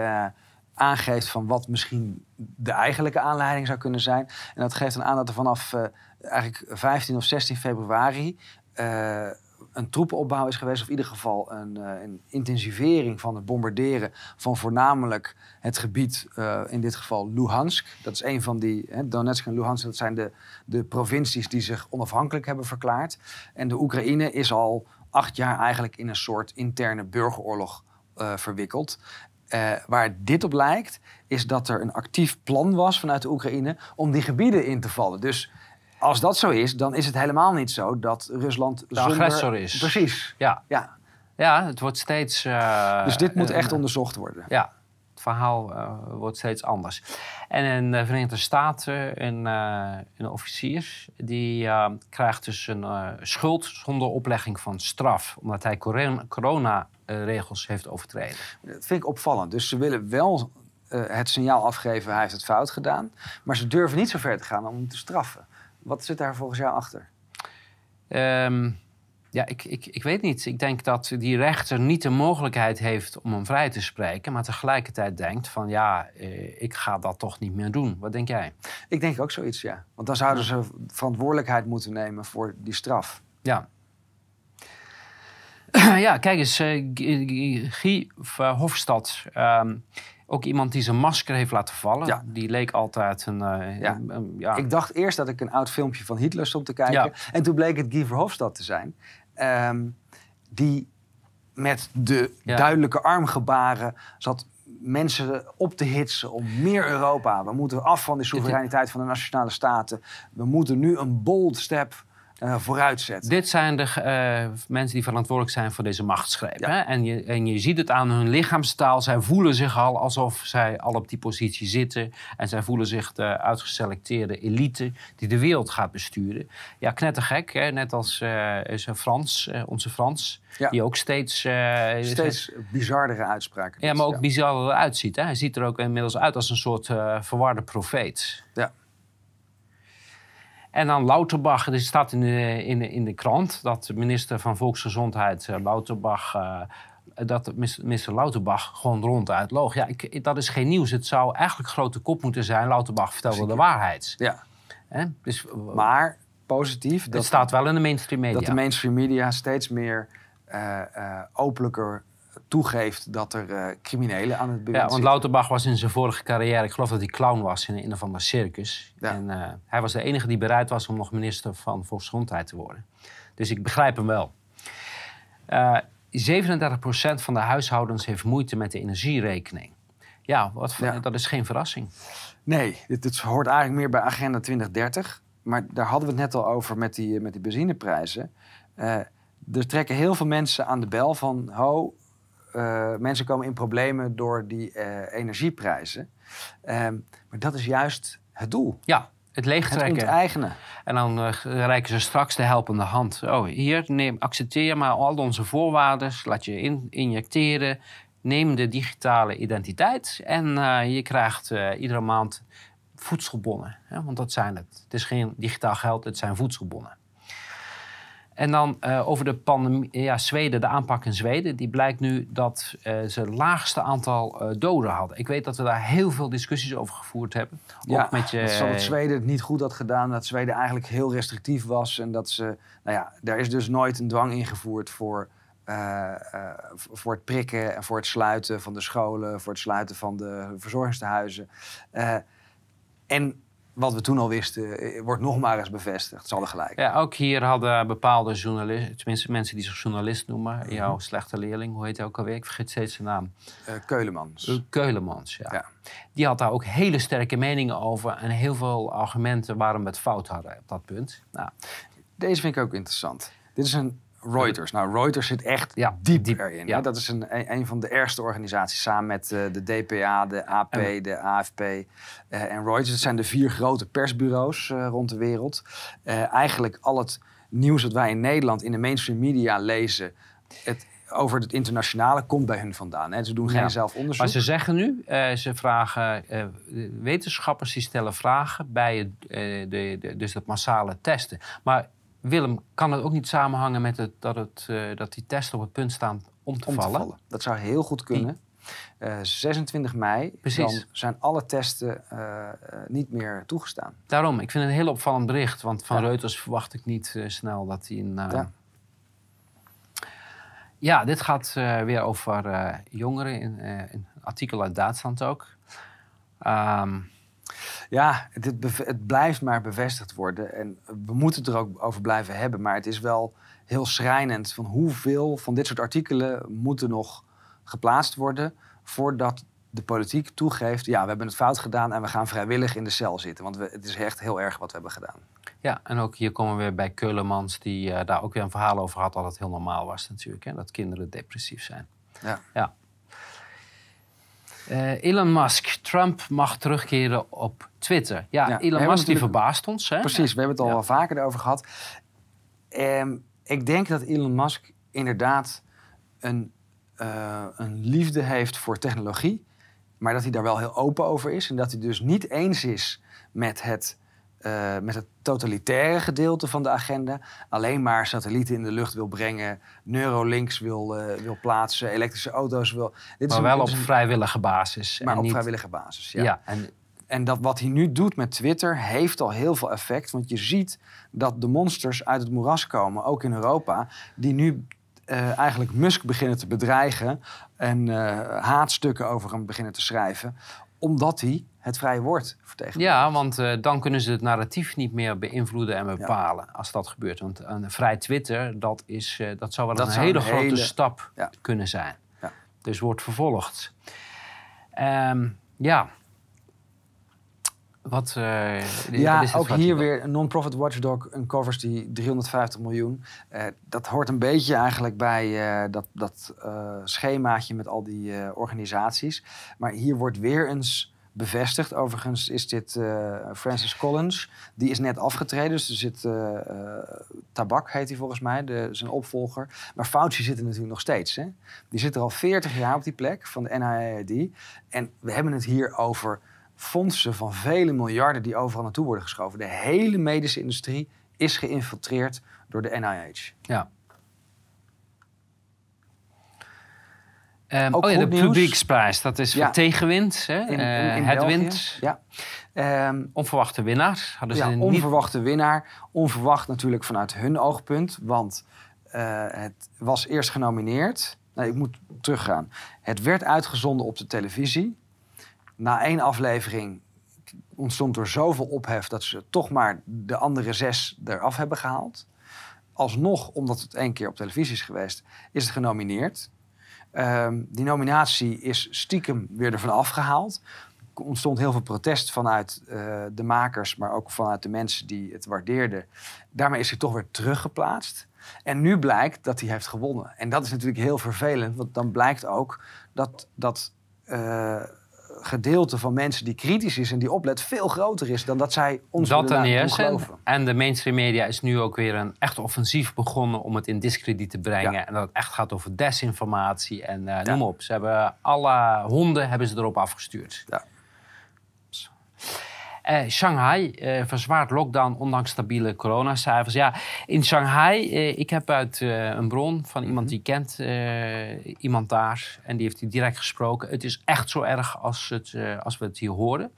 aangeeft van wat misschien de eigenlijke aanleiding zou kunnen zijn. En dat geeft dan aan dat er vanaf eigenlijk 15 of 16 februari een troepenopbouw is geweest, of in ieder geval een, uh, een intensivering van het bombarderen van voornamelijk het gebied, uh, in dit geval Luhansk. Dat is een van die, hè, Donetsk en Luhansk, dat zijn de, de provincies die zich onafhankelijk hebben verklaard. En de Oekraïne is al acht jaar eigenlijk in een soort interne burgeroorlog uh, verwikkeld. waar dit op lijkt, is dat er een actief plan was vanuit de Oekraïne om die gebieden in te vallen. Dus als dat zo is, dan is het helemaal niet zo dat Rusland de zonder... agressor is. Precies. Ja. Ja, ja het wordt steeds... Uh, dus dit moet echt onderzocht worden. Ja, het verhaal uh, wordt steeds anders. En in de Verenigde Staten, een, uh, een officier, die krijgt dus een schuld zonder oplegging van straf. Omdat hij corona-regels heeft overtreden. Dat vind ik opvallend. Dus ze willen wel het signaal afgeven, hij heeft het fout gedaan. Maar ze durven niet zo ver te gaan om hem te straffen. Wat zit daar volgens jou achter? Um, ja, ik, ik, ik weet niet. Ik denk dat die rechter niet de mogelijkheid heeft om hem vrij te spreken, maar tegelijkertijd denkt van ja, eh, ik ga dat toch niet meer doen. Wat denk jij? Ik denk ook zoiets, ja. Want dan zouden ze verantwoordelijkheid moeten nemen voor die straf. Ja. ja, kijk eens, uh, Guy Verhofstadt. Um, ook iemand die zijn masker heeft laten vallen. Ja. Die leek altijd een, uh, ja. Een, ja. Ik dacht eerst dat ik een oud filmpje van Hitler stond te kijken. En toen bleek het Guy Verhofstadt te zijn. Um, die met de duidelijke armgebaren zat mensen op te hitsen om meer Europa. We moeten af van de soevereiniteit van de nationale staten. We moeten nu een bold step eh, vooruitzet. Dit zijn de eh, mensen die verantwoordelijk zijn voor deze machtsgreep. Ja. Hè? En, je, en je ziet het aan hun lichaamstaal. Zij voelen zich al alsof zij al op die positie zitten. En zij voelen zich de uitgeselecteerde elite die de wereld gaat besturen. Ja, knettergek. Hè? Net als een Frans, onze Frans. Ja. Die ook steeds... Steeds bizardere uitspraken. ja, maar ook bizar eruit ziet. Hè? Hij ziet er ook inmiddels uit als een soort verwarde profeet. Ja. En dan Lauterbach, er staat in de, in de, in de krant dat de minister van Volksgezondheid, eh, Lauterbach, eh, dat minister Lauterbach gewoon ronduit loog. Ja, ik, dat is geen nieuws. Het zou eigenlijk grote kop moeten zijn. Lauterbach vertelde de waarheid. Ja, Hè? Dus, eh, maar positief het dat, staat wel in de mainstream media. dat de mainstream media steeds meer eh, openlijker toegeeft dat er eh, criminelen aan het bewind ja, want. Lauterbach was in zijn vorige carrière, ik geloof dat hij clown was in een of ander circus. Ja. En eh, hij was de enige die bereid was om nog minister van Volksgezondheid te worden. Dus ik begrijp hem wel. Eh 37% van de huishoudens heeft moeite met de energierekening. Ja, wat, Ja. dat is geen verrassing. Nee, dit, dit hoort eigenlijk meer bij Agenda 2030. Maar daar hadden we het net al over met die, met die benzineprijzen. Eh, er trekken heel veel mensen aan de bel van... ho, eh, mensen komen in problemen door die eh, energieprijzen. Ehm, maar dat is juist het doel. Ja, het Het leegtrekken. onteigenen. En dan eh, reiken ze straks de helpende hand. Oh, hier, neem, accepteer maar al onze voorwaarden. Laat je in, injecteren. Neem de digitale identiteit. En je krijgt iedere maand voedselbonnen. Hè? Want dat zijn het. Het is geen digitaal geld, het zijn voedselbonnen. En dan eh, over de pandemie, ja, Zweden, de aanpak in Zweden. Die blijkt nu dat eh, ze het laagste aantal eh, doden hadden. Ik weet dat we daar heel veel discussies over gevoerd hebben. Ja, Ook met je, dat zal het Zweden het niet goed had gedaan. Dat Zweden eigenlijk heel restrictief was. En dat ze, nou ja, daar is dus nooit een dwang ingevoerd voor, voor het prikken en voor het sluiten van de scholen, voor het sluiten van de verzorgingstehuizen. Eh, en wat we toen al wisten, eh, wordt nog maar eens bevestigd. Ze hadden gelijk. Ja, ook hier hadden bepaalde journalisten, tenminste mensen die zich journalist noemen, Mhm. jouw slechte leerling, hoe heet hij ook alweer? Ik vergeet steeds zijn naam. Eh, Keulemans. Keulemans, ja. Ja. Die had daar ook hele sterke meningen over en heel veel argumenten waarom we het fout hadden op dat punt. Nou, Deze vind ik ook interessant. Dit is een Reuters. Nou, Reuters zit echt Ja, diep, diep, erin. ja. Dat is een, een van de ergste organisaties samen met eh, de DPA, de AP, En- de AFP eh, en Reuters. Het zijn de vier grote persbureaus eh, rond de wereld. Eigenlijk al het nieuws dat wij in Nederland in de mainstream media lezen... Het, over het internationale komt bij hun vandaan. Hè. Ze doen geen Ja. zelfonderzoek. maar ze zeggen nu, ze vragen, wetenschappers die stellen vragen bij het, de, de, dus het massale testen. Maar Willem, kan het ook niet samenhangen met het, dat, het, eh, dat die testen op het punt staan om te, om te vallen? Dat zou heel goed kunnen. Eh, 26 mei Precies. dan zijn alle testen eh, eh, niet meer toegestaan. Daarom, ik vind het een heel opvallend bericht. Want van Ja. Reuters verwacht ik niet eh, snel dat hij een... eh, Ja. Ja, dit gaat eh, weer over eh, jongeren. In, eh, in een artikel uit Duitsland ook. Ehm, Ja, het, het blijft maar bevestigd worden. En we moeten het er ook over blijven hebben. Maar het is wel heel schrijnend van hoeveel van dit soort artikelen moeten nog geplaatst worden voordat de politiek toegeeft, ja, we hebben het fout gedaan en we gaan vrijwillig in de cel zitten. Want we, het is echt heel erg wat we hebben gedaan. ja, en ook hier komen we weer bij Keulemans... die eh, daar ook weer een verhaal over had... dat het heel normaal was natuurlijk. Hè, dat kinderen depressief zijn. Ja. Ja. Eh, Elon Musk. Trump mag terugkeren op Twitter. Ja, Elon Musk die verbaast ons. Hè? Precies, we hebben het al wel vaker over gehad. Ehm, ik denk dat Elon Musk inderdaad een, eh, een liefde heeft voor technologie. Maar dat hij daar wel heel open over is. En dat hij dus niet eens is met het, eh, met het totalitaire gedeelte van de agenda. Alleen maar satellieten in de lucht wil brengen. Neurolinks wil, eh, wil plaatsen. Elektrische auto's wil... Dit Maar een- wel op is een- vrijwillige basis. maar en op niet- vrijwillige basis. Ja, en En dat wat hij nu doet met Twitter heeft al heel veel effect. Want je ziet dat de monsters uit het moeras komen, ook in Europa, die nu eh, eigenlijk Musk beginnen te bedreigen en haatstukken over hem beginnen te schrijven, omdat hij het vrije woord vertegenwoordigt. Ja, want eh, dan kunnen ze het narratief niet meer beïnvloeden en bepalen als dat gebeurt. Want een vrij Twitter, dat, is, eh, dat zou wel Dat een zou hele een grote stap Ja. kunnen zijn. Ja. Dus wordt vervolgd. Ehm, ja. Wat, uh, ja, ook hier weer een non-profit watchdog, een covers die 350 miljoen. Dat hoort een beetje eigenlijk bij dat, dat schemaatje met al die organisaties. Maar hier wordt weer eens bevestigd. Overigens is dit Francis Collins. Die is net afgetreden. Dus er zit Tabak, heet hij volgens mij, de, zijn opvolger. Maar Fauci zit er natuurlijk nog steeds. Hè? Die zit er al 40 jaar op die plek van de NIAID. En we hebben het hier over fondsen van vele miljarden die overal naartoe worden geschoven. De hele medische industrie is geïnfiltreerd door de NIH. Ja. Um, oh ja, de publieksprijs. Dat is voor tegenwind. Hè? In, in, uh, het wind. Ja. Um, onverwachte winnaar. Hadden ja, onverwachte winnaar. Onverwacht natuurlijk vanuit hun oogpunt. Want uh, het was eerst genomineerd. Nee, ik moet teruggaan. Het werd uitgezonden op de televisie na één aflevering ontstond er zoveel ophef dat ze toch maar de andere zes eraf hebben gehaald. Alsnog, omdat het één keer op televisie is geweest, is het genomineerd. Ehm, die nominatie is stiekem weer ervan afgehaald. Er ontstond heel veel protest vanuit uh, de makers, maar ook vanuit de mensen die het waardeerden. Daarmee is hij toch weer teruggeplaatst. En nu blijkt dat hij heeft gewonnen. En dat is natuurlijk heel vervelend, want dan blijkt ook dat, dat uh, gedeelte van mensen die kritisch is en die oplet veel groter is dan dat zij ons dat willen geloven. En de mainstream media is nu ook weer een echt offensief begonnen om het in discrediet te brengen. En dat het echt gaat over desinformatie en uh, noem op. Ze hebben alle honden hebben ze erop afgestuurd. Ja. Uh, Shanghai uh, verzwaart lockdown ondanks stabiele coronacijfers. Ja, in Shanghai, uh, ik heb uit een bron van iemand mhm. die kent iemand daar en die heeft hier direct gesproken. Het is echt zo erg als, het, als we het hier horen.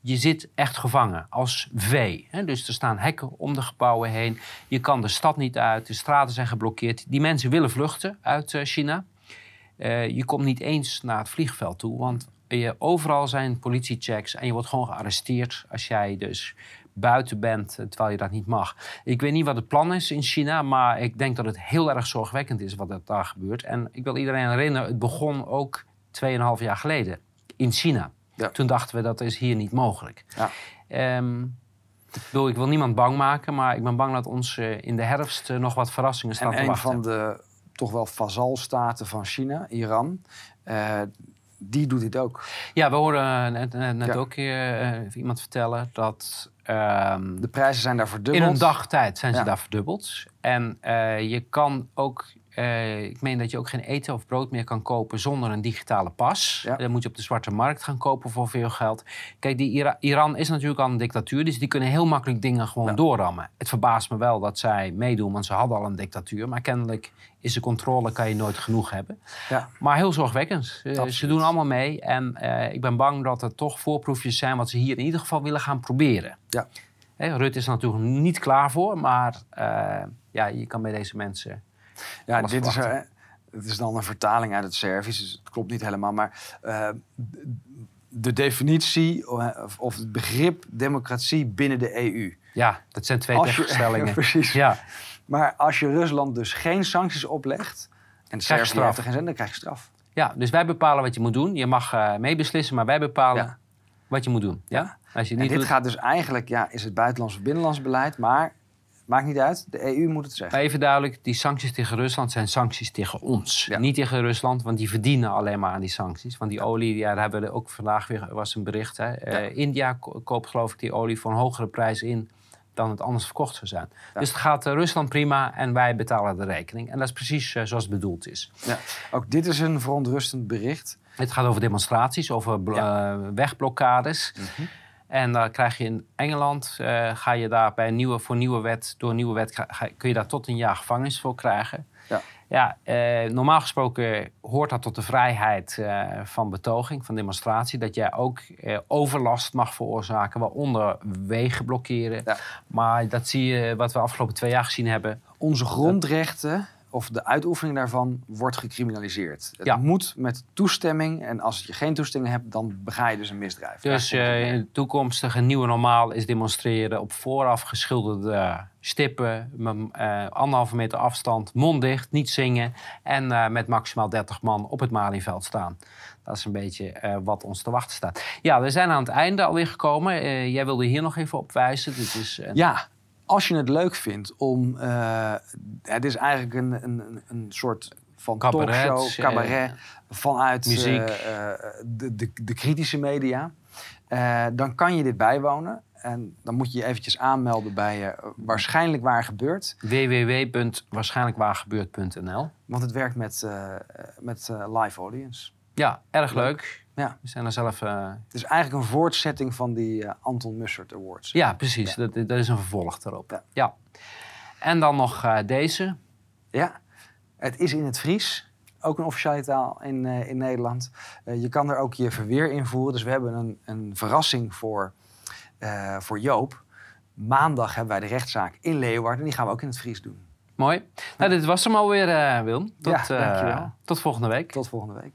Je zit echt gevangen als vee. Hè? Dus er staan hekken om de gebouwen heen. Je kan de stad niet uit. De straten zijn geblokkeerd. Die mensen willen vluchten uit China. je komt niet eens naar het vliegveld toe, want je, overal zijn politiechecks en je wordt gewoon gearresteerd als jij dus buiten bent eh, terwijl je dat niet mag. Ik weet niet wat het plan is in China, maar ik denk dat het heel erg zorgwekkend is wat er daar gebeurt. En ik wil iedereen herinneren, het begon ook 2,5 jaar geleden in China. Toen dachten we dat is hier niet mogelijk. Ja. Um, ik wil, ik wil niemand bang maken, maar ik ben bang dat ons uh, in de herfst uh, nog wat verrassingen staan en te wachten. En een van de toch wel vazalstaten van China, Iran, uh, die doet dit ook. Ja, we horen net, net ook uh, iemand vertellen dat... Ehm, de prijzen zijn daar verdubbeld. In een dagtijd zijn ze daar verdubbeld. En uh, je kan ook uh, ik meen dat je ook geen eten of brood meer kan kopen zonder een digitale pas. Dan moet je op de zwarte markt gaan kopen voor veel geld. Kijk, die Iran is natuurlijk al een dictatuur, dus die kunnen heel makkelijk dingen gewoon doorrammen. Het verbaast me wel dat zij meedoen, want ze hadden al een dictatuur. Maar kennelijk is de controle, kan je nooit genoeg hebben. Ja. Maar heel zorgwekkend. Uh, ze doen allemaal mee. En uh, ik ben bang dat er toch voorproefjes zijn wat ze hier in ieder geval willen gaan proberen. Ja. Hey, Rutte is er natuurlijk niet klaar voor, maar ja, je kan bij deze mensen ja, dit is, het is dan een vertaling uit het Servisch, dus het klopt niet helemaal. Maar de definitie of het begrip democratie binnen de EU. Ja, dat zijn twee tegenstellingen. precies. Ja. Maar als je Rusland dus geen sancties oplegt en Servië heeft er geen zin, dan krijg je straf. Ja, dus wij bepalen wat je moet doen. Je mag uh, meebeslissen, maar wij bepalen wat je moet doen. Ja? Als je niet en dit gaat dus eigenlijk, ja, is het buitenlands of binnenlands beleid, maar Maakt niet uit, de EU moet het zeggen. even duidelijk, die sancties tegen Rusland zijn sancties tegen ons. Niet tegen Rusland, want die verdienen alleen maar aan die sancties. Want die olie, ja, daar hebben we ook vandaag weer was een bericht. Hè. Uh, India koopt geloof ik die olie voor een hogere prijs in dan het anders verkocht zou zijn. Dus het gaat uh, Rusland prima en wij betalen de rekening. En dat is precies uh, zoals het bedoeld is. Ja. Ook dit is een verontrustend bericht. Het gaat over demonstraties, over wegblokkades. Mm en dan krijg je in Engeland, uh, ga je daar bij een nieuwe, voor nieuwe wet, door een nieuwe wet, ga, kun je daar tot een jaar gevangenis voor krijgen. Ja, ja uh, normaal gesproken hoort dat tot de vrijheid uh, van betoging, van demonstratie. Dat jij ook overlast mag veroorzaken, waaronder wegen blokkeren. Ja. Maar dat zie je, wat we afgelopen twee jaar gezien hebben. Onze grondrechten of de uitoefening daarvan wordt gecriminaliseerd. Het ja. moet met toestemming. En als je geen toestemming hebt, dan bega je dus een misdrijf. Dus uh, in toekomstige nieuwe normaal is demonstreren op vooraf geschilderde stippen, uh, anderhalve meter afstand, mond dicht, niet zingen en uh, met maximaal 30 man op het Malieveld staan. Dat is een beetje eh, wat ons te wachten staat. Ja, we zijn aan het einde alweer gekomen. Eh, jij wilde hier nog even op wijzen. Dit is, eh, Ja, als je het leuk vindt om... eh, het is eigenlijk een, een, een soort van Cabaret, talkshow, cabaret... vanuit muziek. eh, eh, de, de, de kritische media. Dan kan je dit bijwonen. En dan moet je je eventjes aanmelden bij Waarschijnlijk Waar Gebeurt. www.waarschijnlijkwaargebeurd.nl Want het werkt met, met live audience. Ja, erg leuk. Ja. We zijn er zelf... eh, Het is eigenlijk een voortzetting van die eh, Anton Mussert Awards. Ja, precies. Dat, dat is een vervolg daarop. Ja. Ja. En dan nog eh, deze. Ja, het is in het Fries. Ook een officiële taal in, in Nederland. Je kan er ook je verweer invoeren. Dus we hebben een, een verrassing voor, voor Joop. Maandag hebben wij de rechtszaak in Leeuwarden. En die gaan we ook in het Fries doen. Mooi. Nou, dit was hem alweer, Wilm. Tot, Ja, dankjewel. tot volgende week. Tot volgende week.